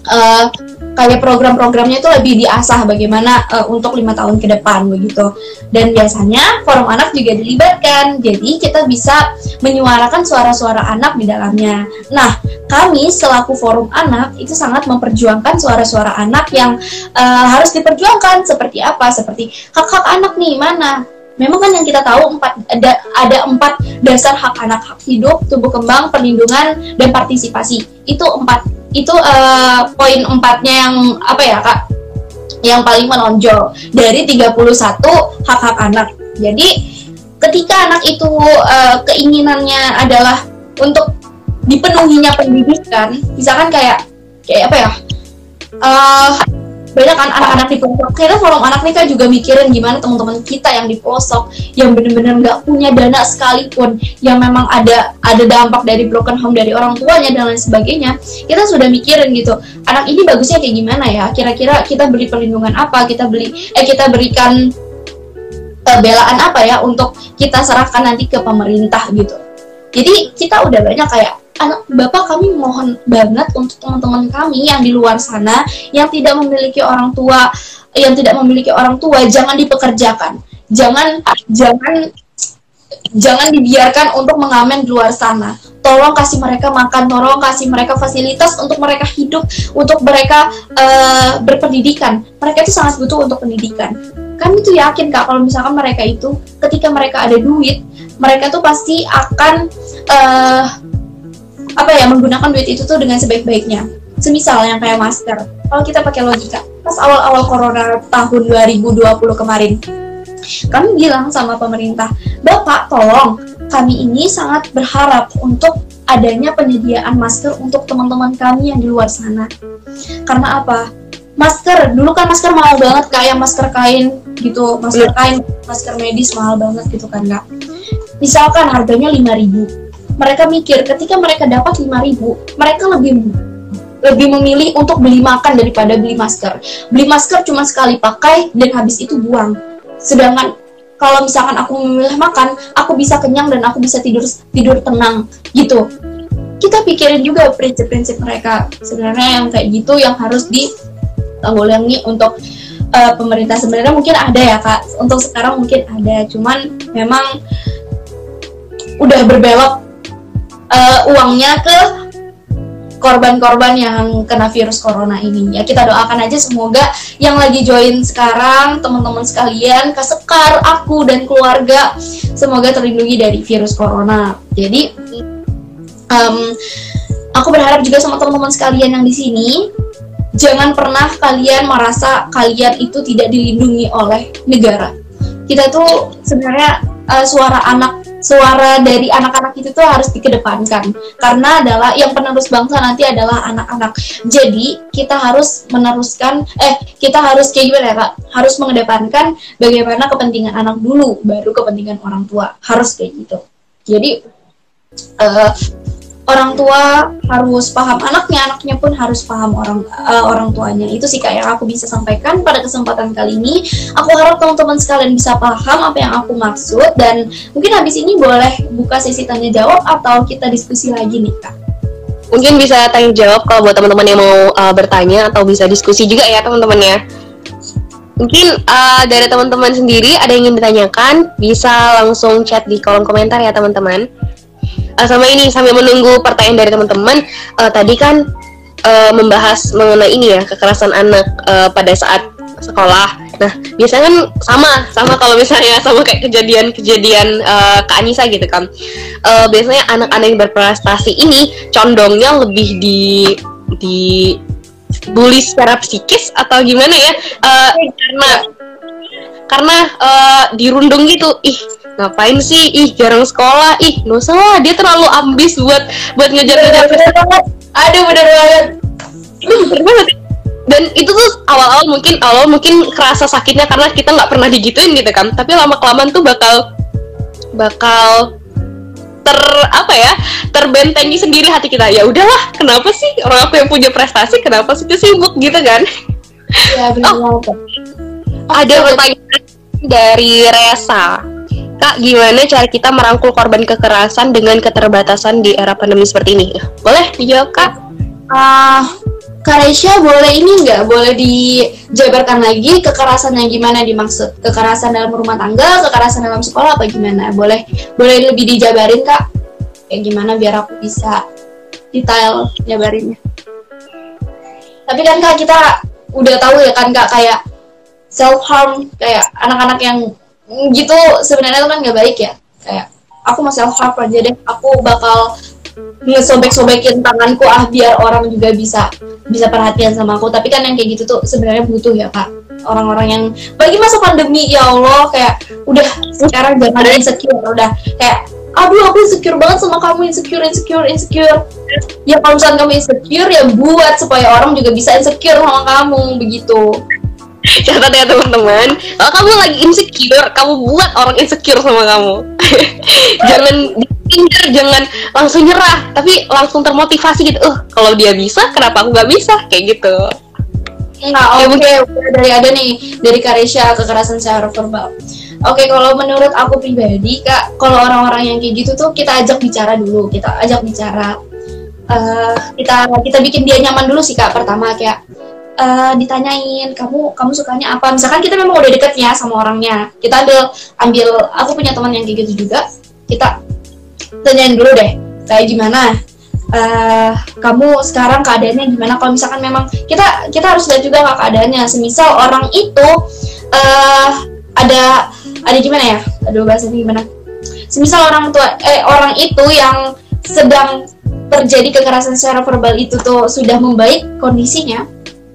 uh, kayak program-programnya itu lebih diasah bagaimana uh, untuk lima tahun ke depan begitu. Dan biasanya forum anak juga dilibatkan. Jadi kita bisa menyuarakan suara-suara anak di dalamnya. Nah kami selaku forum anak itu sangat memperjuangkan suara-suara anak yang uh, harus diperjuangkan. Seperti apa? Seperti hak-hak anak nih mana? Memang kan yang kita tahu empat ada ada empat dasar hak anak hak hidup tumbuh kembang perlindungan dan partisipasi. Itu empat itu uh, poin empatnya yang apa ya kak? Yang paling menonjol. Dari 31 hak-hak anak. Jadi ketika anak itu uh, keinginannya adalah untuk dipenuhinya pendidikan misalkan kayak kayak apa ya? Uh, banyak kan anak-anak di pelosok. Kita forum anak nih kan juga mikirin gimana teman-teman kita yang di pelosok yang benar-benar nggak punya dana sekalipun yang memang ada ada dampak dari broken home dari orang tuanya dan lain sebagainya kita sudah mikirin gitu anak ini bagusnya kayak gimana ya? Kira-kira kita beri perlindungan apa? Kita beli eh kita berikan uh, belaan apa ya untuk kita serahkan nanti ke pemerintah gitu. Jadi kita udah banyak kayak anak bapak kami mohon banget untuk teman-teman kami yang di luar sana yang tidak memiliki orang tua yang tidak memiliki orang tua jangan dipekerjakan. Jangan jangan jangan dibiarkan untuk mengamen di luar sana. Tolong kasih mereka makan tolong kasih mereka fasilitas untuk mereka hidup untuk mereka uh, berpendidikan. Mereka itu sangat butuh untuk pendidikan. Kami tuh yakin kak kalau misalkan mereka itu ketika mereka ada duit mereka tuh pasti akan uh, apa ya menggunakan duit itu tuh dengan sebaik-baiknya. Semisal yang kayak masker. Kalau kita pakai logika pas awal-awal corona tahun 2020 kemarin kami bilang sama pemerintah bapak tolong kami ini sangat berharap untuk adanya penyediaan masker untuk teman-teman kami yang di luar sana. Karena apa? Masker dulu kan masker mahal banget kayak masker kain gitu masker kain masker medis mahal banget gitu kan kak. Misalkan harganya 5000 mereka mikir ketika mereka dapat 5000 mereka lebih lebih memilih untuk beli makan daripada beli masker. Beli masker cuma sekali pakai dan habis itu buang. Sedangkan kalau misalkan aku memilih makan aku bisa kenyang dan aku bisa tidur tidur tenang gitu. Kita pikirin juga prinsip-prinsip mereka sebenarnya yang kayak gitu yang harus ditanggulangi untuk uh, pemerintah sebenarnya mungkin ada ya kak. Untuk sekarang mungkin ada cuman memang udah berbelok uh, uangnya ke korban-korban yang kena virus corona ini. Ya kita doakan aja semoga yang lagi join sekarang teman-teman sekalian kesekar aku dan keluarga semoga terlindungi dari virus corona. Jadi um, aku berharap juga sama teman-teman sekalian yang di sini jangan pernah kalian merasa kalian itu tidak dilindungi oleh negara. Kita tuh sebenarnya uh, suara anak suara dari anak-anak itu tuh harus dikedepankan. Karena adalah yang penerus bangsa nanti adalah anak-anak. Jadi kita harus meneruskan eh kita harus kayak gimana ya kak? Harus mengedepankan bagaimana kepentingan anak dulu baru kepentingan orang tua. Harus kayak gitu. Jadi uh, orang tua harus paham anaknya, anaknya pun harus paham orang uh, orang tuanya. Itu sih kak yang aku bisa sampaikan pada kesempatan kali ini. Aku harap teman-teman sekalian bisa paham apa yang aku maksud dan mungkin habis ini boleh buka sesi tanya jawab atau kita diskusi lagi nih kak. Mungkin bisa tanya jawab kalau buat teman-teman yang mau uh, bertanya atau bisa diskusi juga ya teman-teman ya. Mungkin uh, dari teman-teman sendiri ada yang ingin ditanyakan, bisa langsung chat di kolom komentar ya teman-teman uh, sama ini sambil menunggu pertanyaan dari teman-teman uh, tadi kan uh, membahas mengenai ini ya kekerasan anak uh, pada saat sekolah. Nah, biasanya kan sama, sama kalau misalnya sama kayak kejadian-kejadian uh, Kak Anissa gitu kan. Uh, biasanya anak-anak yang berprestasi ini condongnya lebih di di bully secara psikis atau gimana ya? Uh, karena karena uh, dirundung gitu. Ih, ngapain sih? Ih jarang sekolah. Ih nggak usah. Dia terlalu ambis buat buat ngejar-ngejar banget. aduh bener banget. Bener banget. Dan itu tuh awal-awal mungkin awal mungkin kerasa sakitnya karena kita nggak pernah digituin gitu kan. Tapi lama kelamaan tuh bakal bakal ter apa ya terbentengi sendiri hati kita. Ya udahlah kenapa sih orang aku yang punya prestasi kenapa sih dia sibuk gitu kan? Ya benar oh, ada pertanyaan dari Resa Kak, gimana cara kita merangkul korban kekerasan dengan keterbatasan di era pandemi seperti ini? Boleh dijawab, Kak? Uh, Karesha boleh ini nggak? Boleh dijabarkan lagi kekerasan yang gimana dimaksud? Kekerasan dalam rumah tangga kekerasan dalam sekolah apa gimana? Boleh boleh lebih dijabarin kak? Kayak gimana biar aku bisa detail jabarinnya? Tapi kan kak kita udah tahu ya kan kak kayak self harm kayak anak-anak yang gitu sebenarnya itu kan nggak baik ya. Kayak aku mau self harm aja deh. Aku bakal ngesobek-sobekin tanganku ah biar orang juga bisa bisa perhatian sama aku. Tapi kan yang kayak gitu tuh sebenarnya butuh ya kak. Orang-orang yang bagi masa pandemi ya Allah kayak udah sekarang jangan ada insecure udah kayak aduh aku insecure banget sama kamu insecure insecure insecure. Ya kalau misalnya kamu insecure ya buat supaya orang juga bisa insecure sama kamu begitu catat ya teman-teman kalau kamu lagi insecure kamu buat orang insecure sama kamu jangan dipinggir jangan langsung nyerah tapi langsung termotivasi gitu uh kalau dia bisa kenapa aku nggak bisa kayak gitu Nah, oke, okay. dari ada nih dari Karesha kekerasan secara verbal. Oke, okay, kalau menurut aku pribadi, kak, kalau orang-orang yang kayak gitu tuh kita ajak bicara dulu, kita ajak bicara, uh, kita kita bikin dia nyaman dulu sih kak. Pertama kayak uh, ditanyain kamu kamu sukanya apa? Misalkan kita memang udah deket ya sama orangnya. Kita ambil ambil aku punya teman yang kayak gitu juga. Kita tanyain dulu deh kayak gimana? Uh, kamu sekarang keadaannya gimana? Kalau misalkan memang kita kita harus lihat juga kak keadaannya. Semisal orang itu uh, ada ada gimana ya? Aduh bahasanya gimana? Semisal orang tua eh orang itu yang sedang terjadi kekerasan secara verbal itu tuh sudah membaik kondisinya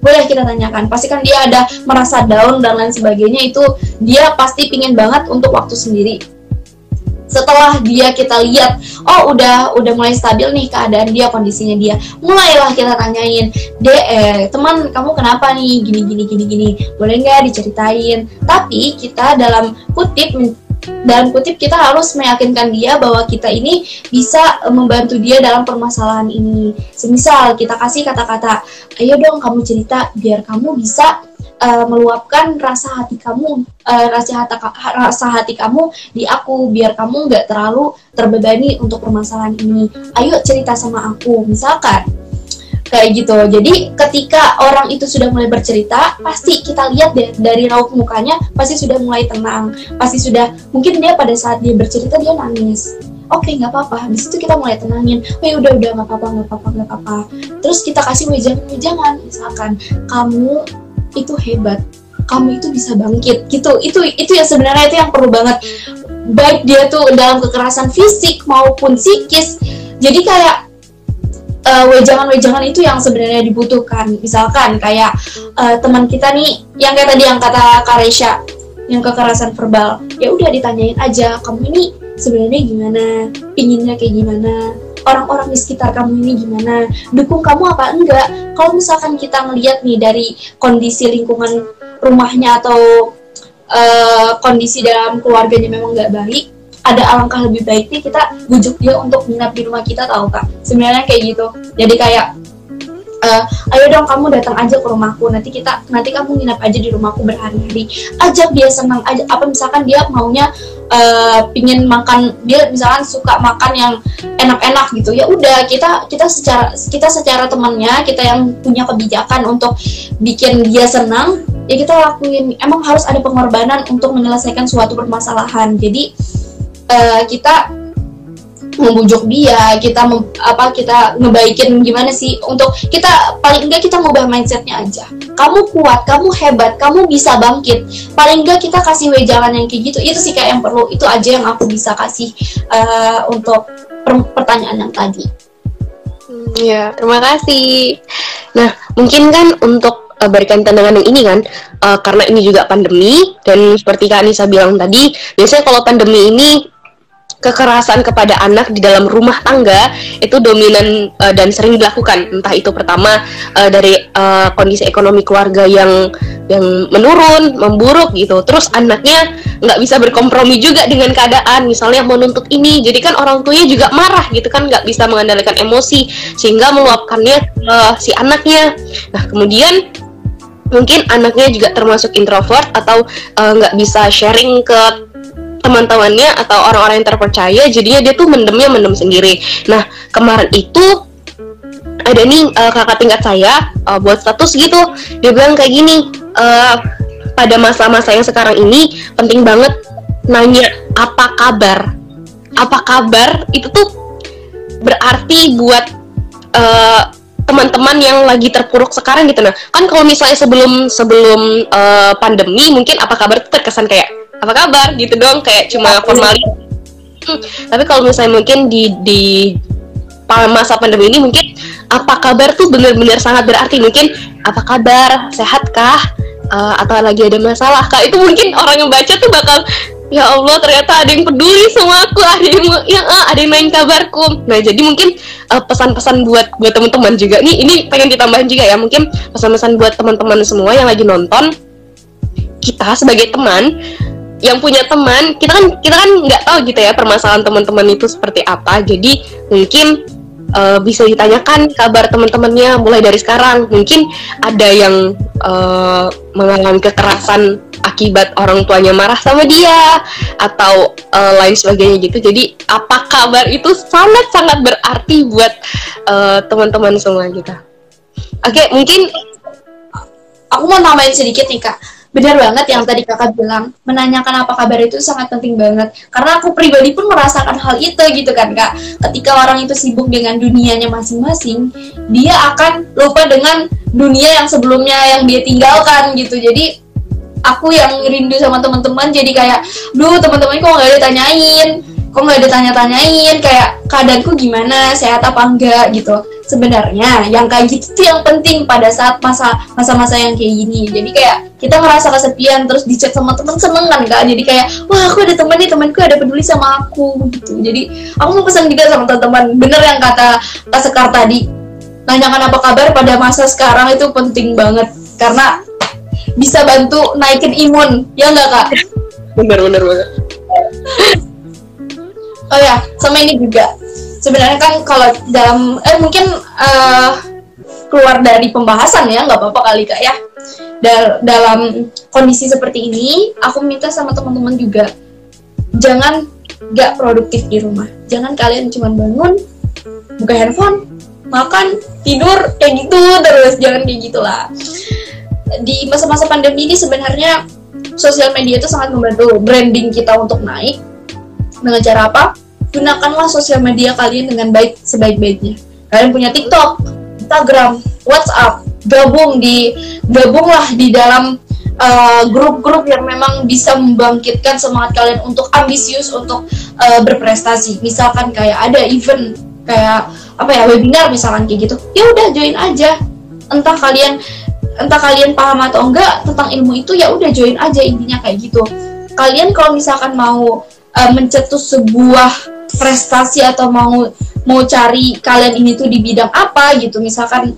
boleh kita tanyakan pasti kan dia ada merasa down dan lain sebagainya itu dia pasti pingin banget untuk waktu sendiri. Setelah dia kita lihat oh udah udah mulai stabil nih keadaan dia kondisinya dia mulailah kita tanyain deh eh, teman kamu kenapa nih? Gini gini gini gini. Boleh nggak diceritain? Tapi kita dalam kutip dalam kutip kita harus meyakinkan dia bahwa kita ini bisa e, membantu dia dalam permasalahan ini. Semisal kita kasih kata-kata, ayo dong kamu cerita biar kamu bisa uh, meluapkan rasa hati kamu, uh, rasa hati rasa hati kamu di aku biar kamu nggak terlalu terbebani untuk permasalahan ini. Ayo cerita sama aku, misalkan kayak gitu. Jadi ketika orang itu sudah mulai bercerita pasti kita lihat deh dari raut mukanya pasti sudah mulai tenang. Pasti sudah mungkin dia pada saat dia bercerita dia nangis. Oke okay, nggak apa-apa. Di situ kita mulai tenangin. Oh ya udah udah nggak apa-apa nggak apa-apa nggak apa-apa. Terus kita kasih wejangan-wejangan misalkan kamu itu hebat. Kamu itu bisa bangkit. Gitu. Itu itu ya sebenarnya itu yang perlu banget. Baik dia tuh dalam kekerasan fisik maupun psikis. Jadi kayak uh, wejangan-wejangan itu yang sebenarnya dibutuhkan. Misalkan kayak uh, teman kita nih yang kayak tadi yang kata Karesha yang kekerasan verbal, ya udah ditanyain aja kamu ini sebenarnya gimana, pinginnya kayak gimana, orang-orang di sekitar kamu ini gimana, dukung kamu apa enggak. Kalau misalkan kita ngeliat nih dari kondisi lingkungan rumahnya atau uh, kondisi dalam keluarganya memang nggak baik, ada alangkah lebih baiknya kita bujuk dia untuk menginap di rumah kita tahu kak? Sebenarnya kayak gitu. Jadi kayak uh, ayo dong kamu datang aja ke rumahku. Nanti kita nanti kamu nginap aja di rumahku berhari-hari. Ajak dia senang aja. Apa misalkan dia maunya uh, pingin makan dia misalkan suka makan yang enak-enak gitu ya udah kita kita secara kita secara temannya kita yang punya kebijakan untuk bikin dia senang ya kita lakuin. Emang harus ada pengorbanan untuk menyelesaikan suatu permasalahan. Jadi uh, kita membujuk dia, kita mem, apa kita ngebaikin gimana sih untuk kita paling enggak kita ngubah mindsetnya aja. Kamu kuat, kamu hebat, kamu bisa bangkit. Paling enggak kita kasih wejangan yang kayak gitu. Itu sih kayak yang perlu. Itu aja yang aku bisa kasih uh, untuk per pertanyaan yang tadi. Ya, terima kasih. Nah, mungkin kan untuk uh, berkaitan dengan yang ini kan, uh, karena ini juga pandemi dan seperti Kak Anissa bilang tadi, biasanya kalau pandemi ini kekerasan kepada anak di dalam rumah tangga itu dominan uh, dan sering dilakukan. Entah itu pertama uh, dari uh, kondisi ekonomi keluarga yang yang menurun memburuk gitu. Terus anaknya nggak bisa berkompromi juga dengan keadaan. Misalnya menuntut ini jadi kan orang tuanya juga marah gitu kan nggak bisa mengandalkan emosi sehingga meluapkannya uh, si anaknya. Nah kemudian mungkin anaknya juga termasuk introvert atau nggak uh, bisa sharing ke teman-temannya atau orang-orang yang terpercaya jadinya dia tuh mendemnya mendem sendiri. Nah kemarin itu ada nih uh, kakak tingkat saya uh, buat status gitu. Dia bilang kayak gini uh, pada masa-masa yang sekarang ini penting banget nanya apa kabar apa kabar itu tuh berarti buat uh, teman-teman yang lagi terpuruk sekarang gitu. Nah kan kalau misalnya sebelum sebelum uh, pandemi mungkin apa kabar terkesan kayak apa kabar? Gitu doang kayak cuma formalis hmm, tapi kalau misalnya mungkin di di masa pandemi ini mungkin apa kabar tuh benar-benar sangat berarti. Mungkin apa kabar? Sehatkah uh, atau lagi ada masalah kak itu mungkin orang yang baca tuh bakal ya Allah ternyata ada yang peduli sama aku ada yang yang ah, ada yang main kabarku. Nah jadi mungkin eh, pesan-pesan buat buat teman-teman juga nih ini pengen ditambahin juga ya. Mungkin pesan-pesan buat teman-teman semua yang lagi nonton kita sebagai teman yang punya teman kita kan kita kan nggak tahu gitu ya permasalahan teman-teman itu seperti apa jadi mungkin uh, bisa ditanyakan kabar teman-temannya mulai dari sekarang. Mungkin ada yang uh, mengalami kekerasan akibat orang tuanya marah sama dia atau uh, lain sebagainya gitu. Jadi apa kabar itu sangat-sangat berarti buat uh, teman-teman semua kita. Oke, okay, mungkin aku mau nambahin sedikit nih kak benar banget yang tadi kakak bilang. Menanyakan apa kabar itu sangat penting banget. Karena aku pribadi pun merasakan hal itu gitu kan kak. Ketika orang itu sibuk dengan dunianya masing-masing dia akan lupa dengan dunia yang sebelumnya yang dia tinggalkan gitu. Jadi aku yang rindu sama teman-teman jadi kayak duh teman-teman kok nggak ditanyain? Kok nggak ditanya-tanyain? Kayak keadaanku gimana? Sehat apa enggak? gitu sebenarnya yang kayak gitu tuh yang penting pada saat masa masa-masa yang kayak gini. Jadi kayak kita ngerasa kesepian terus dicat sama temen seneng kan kak? Jadi kayak wah aku ada temen nih temanku ada peduli sama aku gitu. Jadi aku mau pesan juga sama teman-teman bener yang kata Kak Sekar tadi nanyakan apa kabar pada masa sekarang itu penting banget karena bisa bantu naikin imun. Ya enggak kak? Bener bener banget. Oh ya sama ini juga sebenarnya kan kalau dalam eh mungkin uh, keluar dari pembahasan ya nggak apa-apa kali kak ya. Dal dalam kondisi seperti ini aku minta sama teman-teman juga jangan nggak produktif di rumah. Jangan kalian cuma bangun buka handphone makan tidur kayak gitu terus. Jangan kayak gitulah. Di masa-masa pandemi ini sebenarnya sosial media itu sangat membantu branding kita untuk naik. Dengan cara apa gunakanlah sosial media kalian dengan baik sebaik-baiknya. Kalian punya TikTok, Instagram, WhatsApp, gabung di gabunglah di dalam uh, grup-grup uh, yang memang bisa membangkitkan semangat kalian untuk ambisius untuk uh, berprestasi. Misalkan kayak ada event kayak apa ya webinar misalkan kayak gitu. Ya udah join aja. Entah kalian entah kalian paham atau enggak tentang ilmu itu ya udah join aja intinya kayak gitu. Kalian kalau misalkan mau uh, mencetus sebuah prestasi atau mau mau cari kalian ini tuh di bidang apa gitu. Misalkan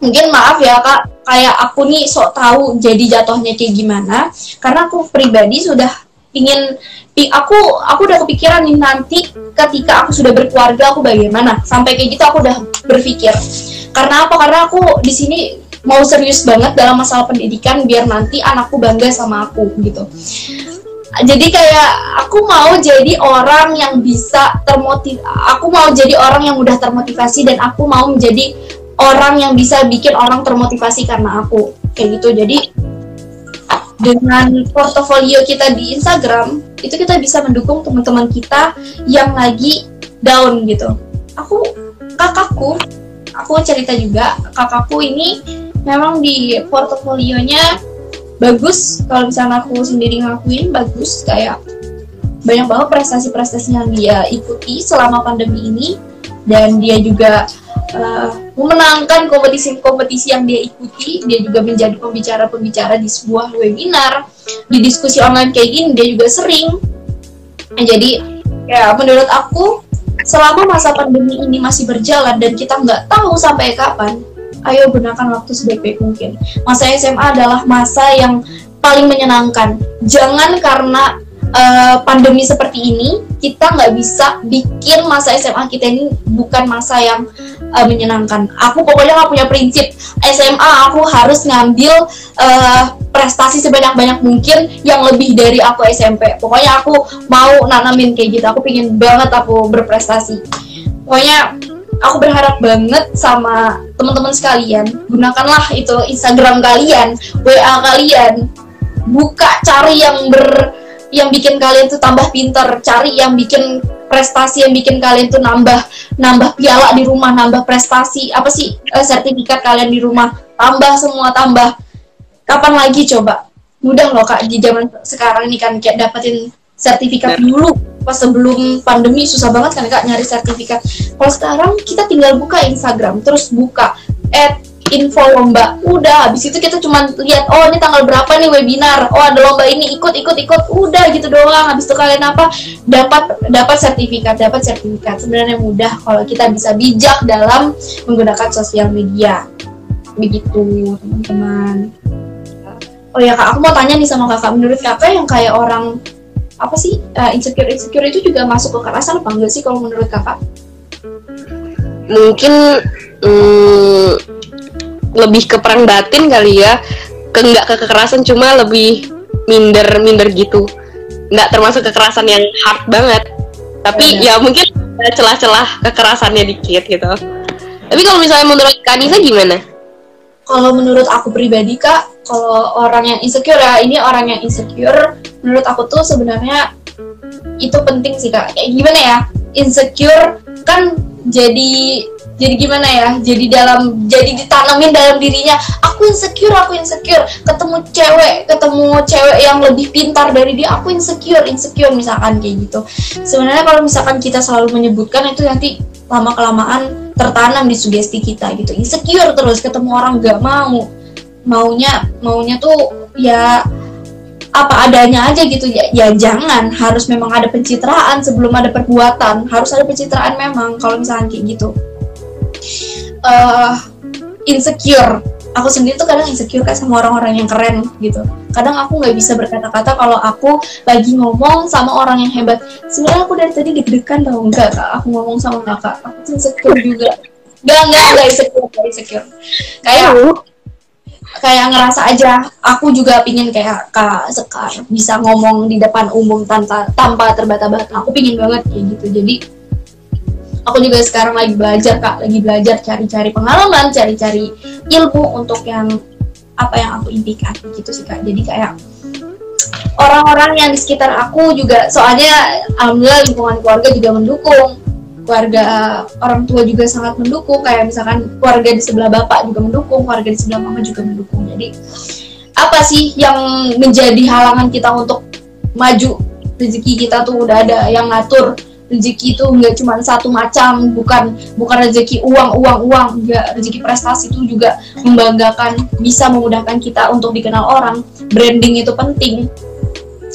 mungkin maaf ya kak kayak aku nih sok tahu jadi jatuhnya kayak gimana. Karena aku pribadi sudah ingin aku aku udah kepikiran nih nanti ketika aku sudah berkeluarga aku bagaimana. Sampai kayak gitu aku udah berpikir. Karena apa? Karena aku di sini mau serius banget dalam masalah pendidikan biar nanti anakku bangga sama aku gitu jadi kayak aku mau jadi orang yang bisa termotiv aku mau jadi orang yang mudah termotivasi dan aku mau menjadi orang yang bisa bikin orang termotivasi karena aku kayak gitu. Jadi dengan portofolio kita di Instagram itu kita bisa mendukung teman-teman kita yang lagi down gitu. Aku kakakku aku cerita juga kakakku ini memang di portofolionya bagus. Kalau misalnya aku sendiri ngakuin bagus. Kayak banyak banget prestasi-prestasi yang dia ikuti selama pandemi ini. Dan dia juga uh, memenangkan kompetisi-kompetisi yang dia ikuti. Dia juga menjadi pembicara-pembicara di sebuah webinar di diskusi online kayak gini dia juga sering. Nah, jadi ya menurut aku selama masa pandemi ini masih berjalan dan kita nggak tahu sampai kapan ayo gunakan waktu sebaik-baik mungkin. Masa SMA adalah masa yang paling menyenangkan. Jangan karena uh, pandemi seperti ini kita nggak bisa bikin masa SMA kita ini bukan masa yang uh, menyenangkan. Aku pokoknya nggak punya prinsip SMA aku harus ngambil uh, prestasi sebanyak-banyak mungkin yang lebih dari aku SMP. Pokoknya aku mau nanamin kayak gitu. Aku pingin banget aku berprestasi. Pokoknya aku berharap banget sama teman-teman sekalian gunakanlah itu Instagram kalian WA kalian. Buka cari yang ber yang bikin kalian tuh tambah pinter. Cari yang bikin prestasi yang bikin kalian tuh nambah nambah piala di rumah nambah prestasi. Apa sih eh, sertifikat kalian di rumah? Tambah semua tambah. Kapan lagi coba? Mudah loh kak di zaman sekarang ini kan kayak dapetin sertifikat dulu pas sebelum pandemi susah banget kan kak nyari sertifikat. Kalau sekarang kita tinggal buka Instagram terus buka at info lomba. Udah habis itu kita cuma lihat oh ini tanggal berapa nih webinar? Oh ada lomba ini ikut ikut ikut. Udah gitu doang. Habis itu kalian apa? Dapat dapat sertifikat dapat sertifikat. Sebenarnya mudah kalau kita bisa bijak dalam menggunakan sosial media. Begitu teman-teman. Oh ya kak aku mau tanya nih sama kakak. Menurut kakak yang kayak orang apa sih uh, insecure insecure itu juga masuk ke kekerasan apa enggak sih kalau menurut kakak? Mungkin hmm, lebih ke perang batin kali ya. Ke nggak ke kekerasan cuma lebih minder minder gitu. Nggak termasuk kekerasan yang hard banget. Tapi ya, ya mungkin celah-celah kekerasannya dikit gitu. Tapi kalau misalnya menurut Kanisa gimana kalau menurut aku pribadi kak kalau orang yang insecure ya ini orang yang insecure menurut aku tuh sebenarnya itu penting sih kak. Kayak gimana ya? Insecure kan jadi jadi gimana ya? Jadi dalam jadi ditanamin dalam dirinya. Aku insecure aku insecure. Ketemu cewek ketemu cewek yang lebih pintar dari dia aku insecure insecure misalkan kayak gitu. Sebenarnya kalau misalkan kita selalu menyebutkan itu nanti lama kelamaan tertanam di sugesti kita gitu. Insecure terus ketemu orang gak mau. Maunya maunya tuh ya apa adanya aja gitu. Ya, ya jangan harus memang ada pencitraan sebelum ada perbuatan. Harus ada pencitraan memang kalau misalnya kayak gitu. Uh, insecure aku sendiri tuh kadang insecure kan sama orang-orang yang keren gitu. Kadang aku nggak bisa berkata-kata kalau aku lagi ngomong sama orang yang hebat. Sebenarnya aku dari tadi deg-degan tau. Enggak kak. Aku ngomong sama kakak. Aku tuh insecure juga. Gak, enggak, enggak insecure, enggak insecure. Kayak kayak ngerasa aja aku juga pingin kayak kak Sekar bisa ngomong di depan umum tanpa tanpa terbata-bata. Aku pingin banget kayak gitu. Jadi aku juga sekarang lagi belajar kak. Lagi belajar cari-cari pengalaman cari-cari ilmu untuk yang apa yang aku impikan gitu sih kak. Jadi kayak orang-orang yang di sekitar aku juga soalnya alhamdulillah lingkungan keluarga juga mendukung. Keluarga orang tua juga sangat mendukung. Kayak misalkan keluarga di sebelah bapak juga mendukung keluarga di sebelah mama juga mendukung. Jadi apa sih yang menjadi halangan kita untuk maju? Rezeki kita tuh udah ada yang ngatur rezeki itu nggak cuma satu macam bukan bukan rezeki uang uang uang nggak. Rezeki prestasi itu juga membanggakan bisa memudahkan kita untuk dikenal orang. Branding itu penting.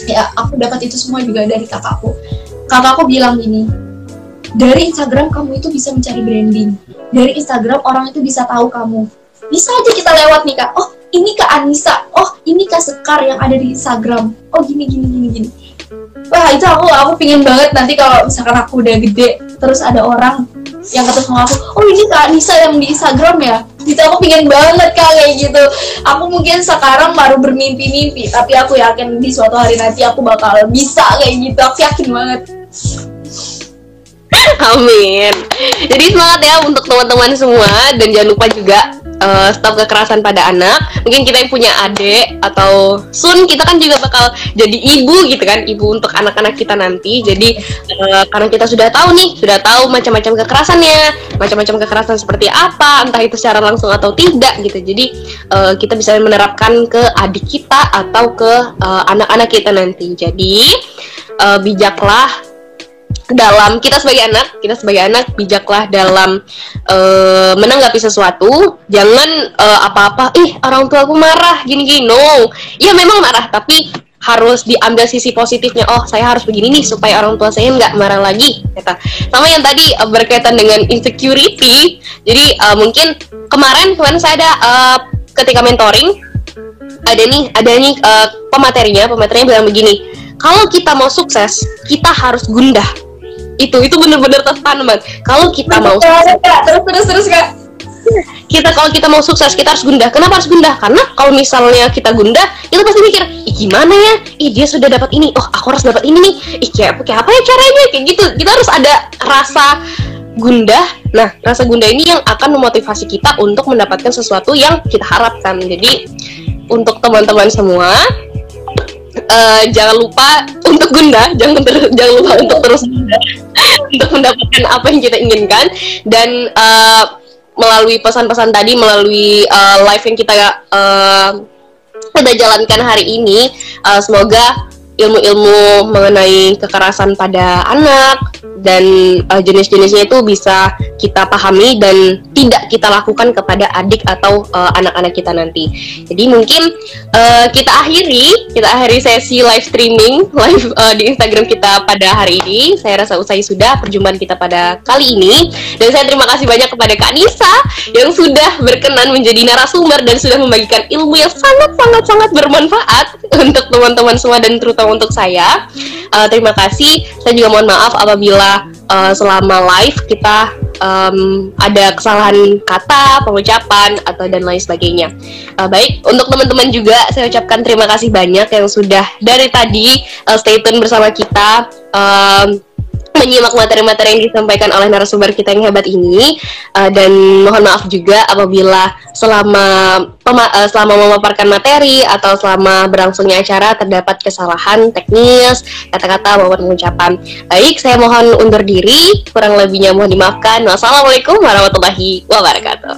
Ya aku dapat itu semua juga dari kakakku. Kakakku bilang gini dari Instagram kamu itu bisa mencari branding. Dari Instagram orang itu bisa tahu kamu. Bisa aja kita lewat nih kak. Oh ini kak Anissa. Oh ini kak Sekar yang ada di Instagram. Oh gini gini gini gini wah itu aku aku pingin banget nanti kalau misalkan aku udah gede terus ada orang yang ketemu aku oh ini kak Anissa yang di Instagram ya? Itu aku pingin banget kak kayak gitu. Aku mungkin sekarang baru bermimpi-mimpi tapi aku yakin di suatu hari nanti aku bakal bisa kayak gitu. Aku yakin banget. Amin. Jadi semangat ya untuk teman-teman semua dan jangan lupa juga uh, stop kekerasan pada anak. Mungkin kita yang punya adik atau sun kita kan juga bakal jadi ibu gitu kan, ibu untuk anak-anak kita nanti. Jadi uh, karena kita sudah tahu nih, sudah tahu macam-macam kekerasannya, macam-macam kekerasan seperti apa, entah itu secara langsung atau tidak gitu. Jadi uh, kita bisa menerapkan ke adik kita atau ke anak-anak uh, kita nanti. Jadi uh, bijaklah dalam kita sebagai anak, kita sebagai anak bijaklah dalam uh, menanggapi sesuatu. Jangan uh, apa-apa, ih orang tua aku marah gini-gini. No, ya memang marah, tapi harus diambil sisi positifnya. Oh, saya harus begini nih supaya orang tua saya nggak marah lagi. Kata. Sama yang tadi uh, berkaitan dengan insecurity. Jadi uh, mungkin kemarin kemarin saya ada uh, ketika mentoring ada nih ada nih uh, pematerinya pematerinya bilang begini kalau kita mau sukses kita harus gundah itu itu bener-bener tertanam banget kalau kita mau sukses, terus terus terus kak. Kita kalau kita mau sukses kita harus gundah. Kenapa harus gundah? Karena kalau misalnya kita gundah kita pasti mikir ih gimana ya? Ih dia sudah dapat ini. Oh aku harus dapat ini nih. Ih kayak, kayak apa ya caranya? Kayak gitu. Kita harus ada rasa gundah. Nah, rasa gundah ini yang akan memotivasi kita untuk mendapatkan sesuatu yang kita harapkan. Jadi, untuk teman-teman semua, uh, jangan lupa untuk gundah, jangan ter jangan lupa untuk terus untuk mendapatkan apa yang kita inginkan dan uh, melalui pesan-pesan tadi, melalui uh, live yang kita uh, jalankan hari ini, uh, semoga ilmu-ilmu mengenai kekerasan pada anak dan uh, jenis-jenisnya itu bisa kita pahami dan tidak kita lakukan kepada adik atau uh, anak-anak kita nanti. Jadi mungkin uh, kita akhiri kita akhiri sesi live streaming live uh, di Instagram kita pada hari ini. Saya rasa usai sudah perjumpaan kita pada kali ini dan saya terima kasih banyak kepada Kak Nisa yang sudah berkenan menjadi narasumber dan sudah membagikan ilmu yang sangat sangat sangat bermanfaat untuk teman-teman semua dan terutama untuk saya. Uh, terima kasih. Saya juga mohon maaf apabila uh, selama live kita um, ada kesalahan kata, pengucapan atau dan lain sebagainya. Uh, baik, untuk teman-teman juga saya ucapkan terima kasih banyak yang sudah dari tadi uh, stay tune bersama kita. Um, menyimak materi-materi yang disampaikan oleh narasumber kita yang hebat ini uh, dan mohon maaf juga apabila selama uh, selama memaparkan materi atau selama berlangsungnya acara terdapat kesalahan teknis kata-kata maupun pengucapan. Baik, saya mohon undur diri. Kurang lebihnya mohon dimaafkan. Wassalamualaikum warahmatullahi wabarakatuh.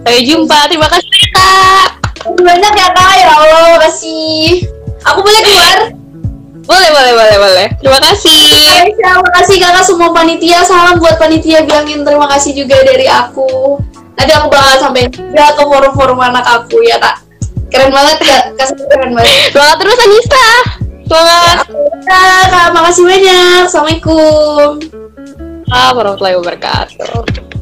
Sampai jumpa. Terima kasih kak. Banyak ya kak. Ya Allah, kasih. Aku boleh keluar? Boleh, boleh, boleh, boleh. Terima kasih. Terima kasih kakak semua panitia. Salam buat panitia bilangin terima kasih juga dari aku. Nanti aku bakal sampai juga ke forum-forum anak aku ya kak. Keren banget kak, kasih keren banget. Semangat terus Anissa. Semangat. Ya, kak, makasih banyak. Assalamualaikum. Warahmatullahi wabarakatuh.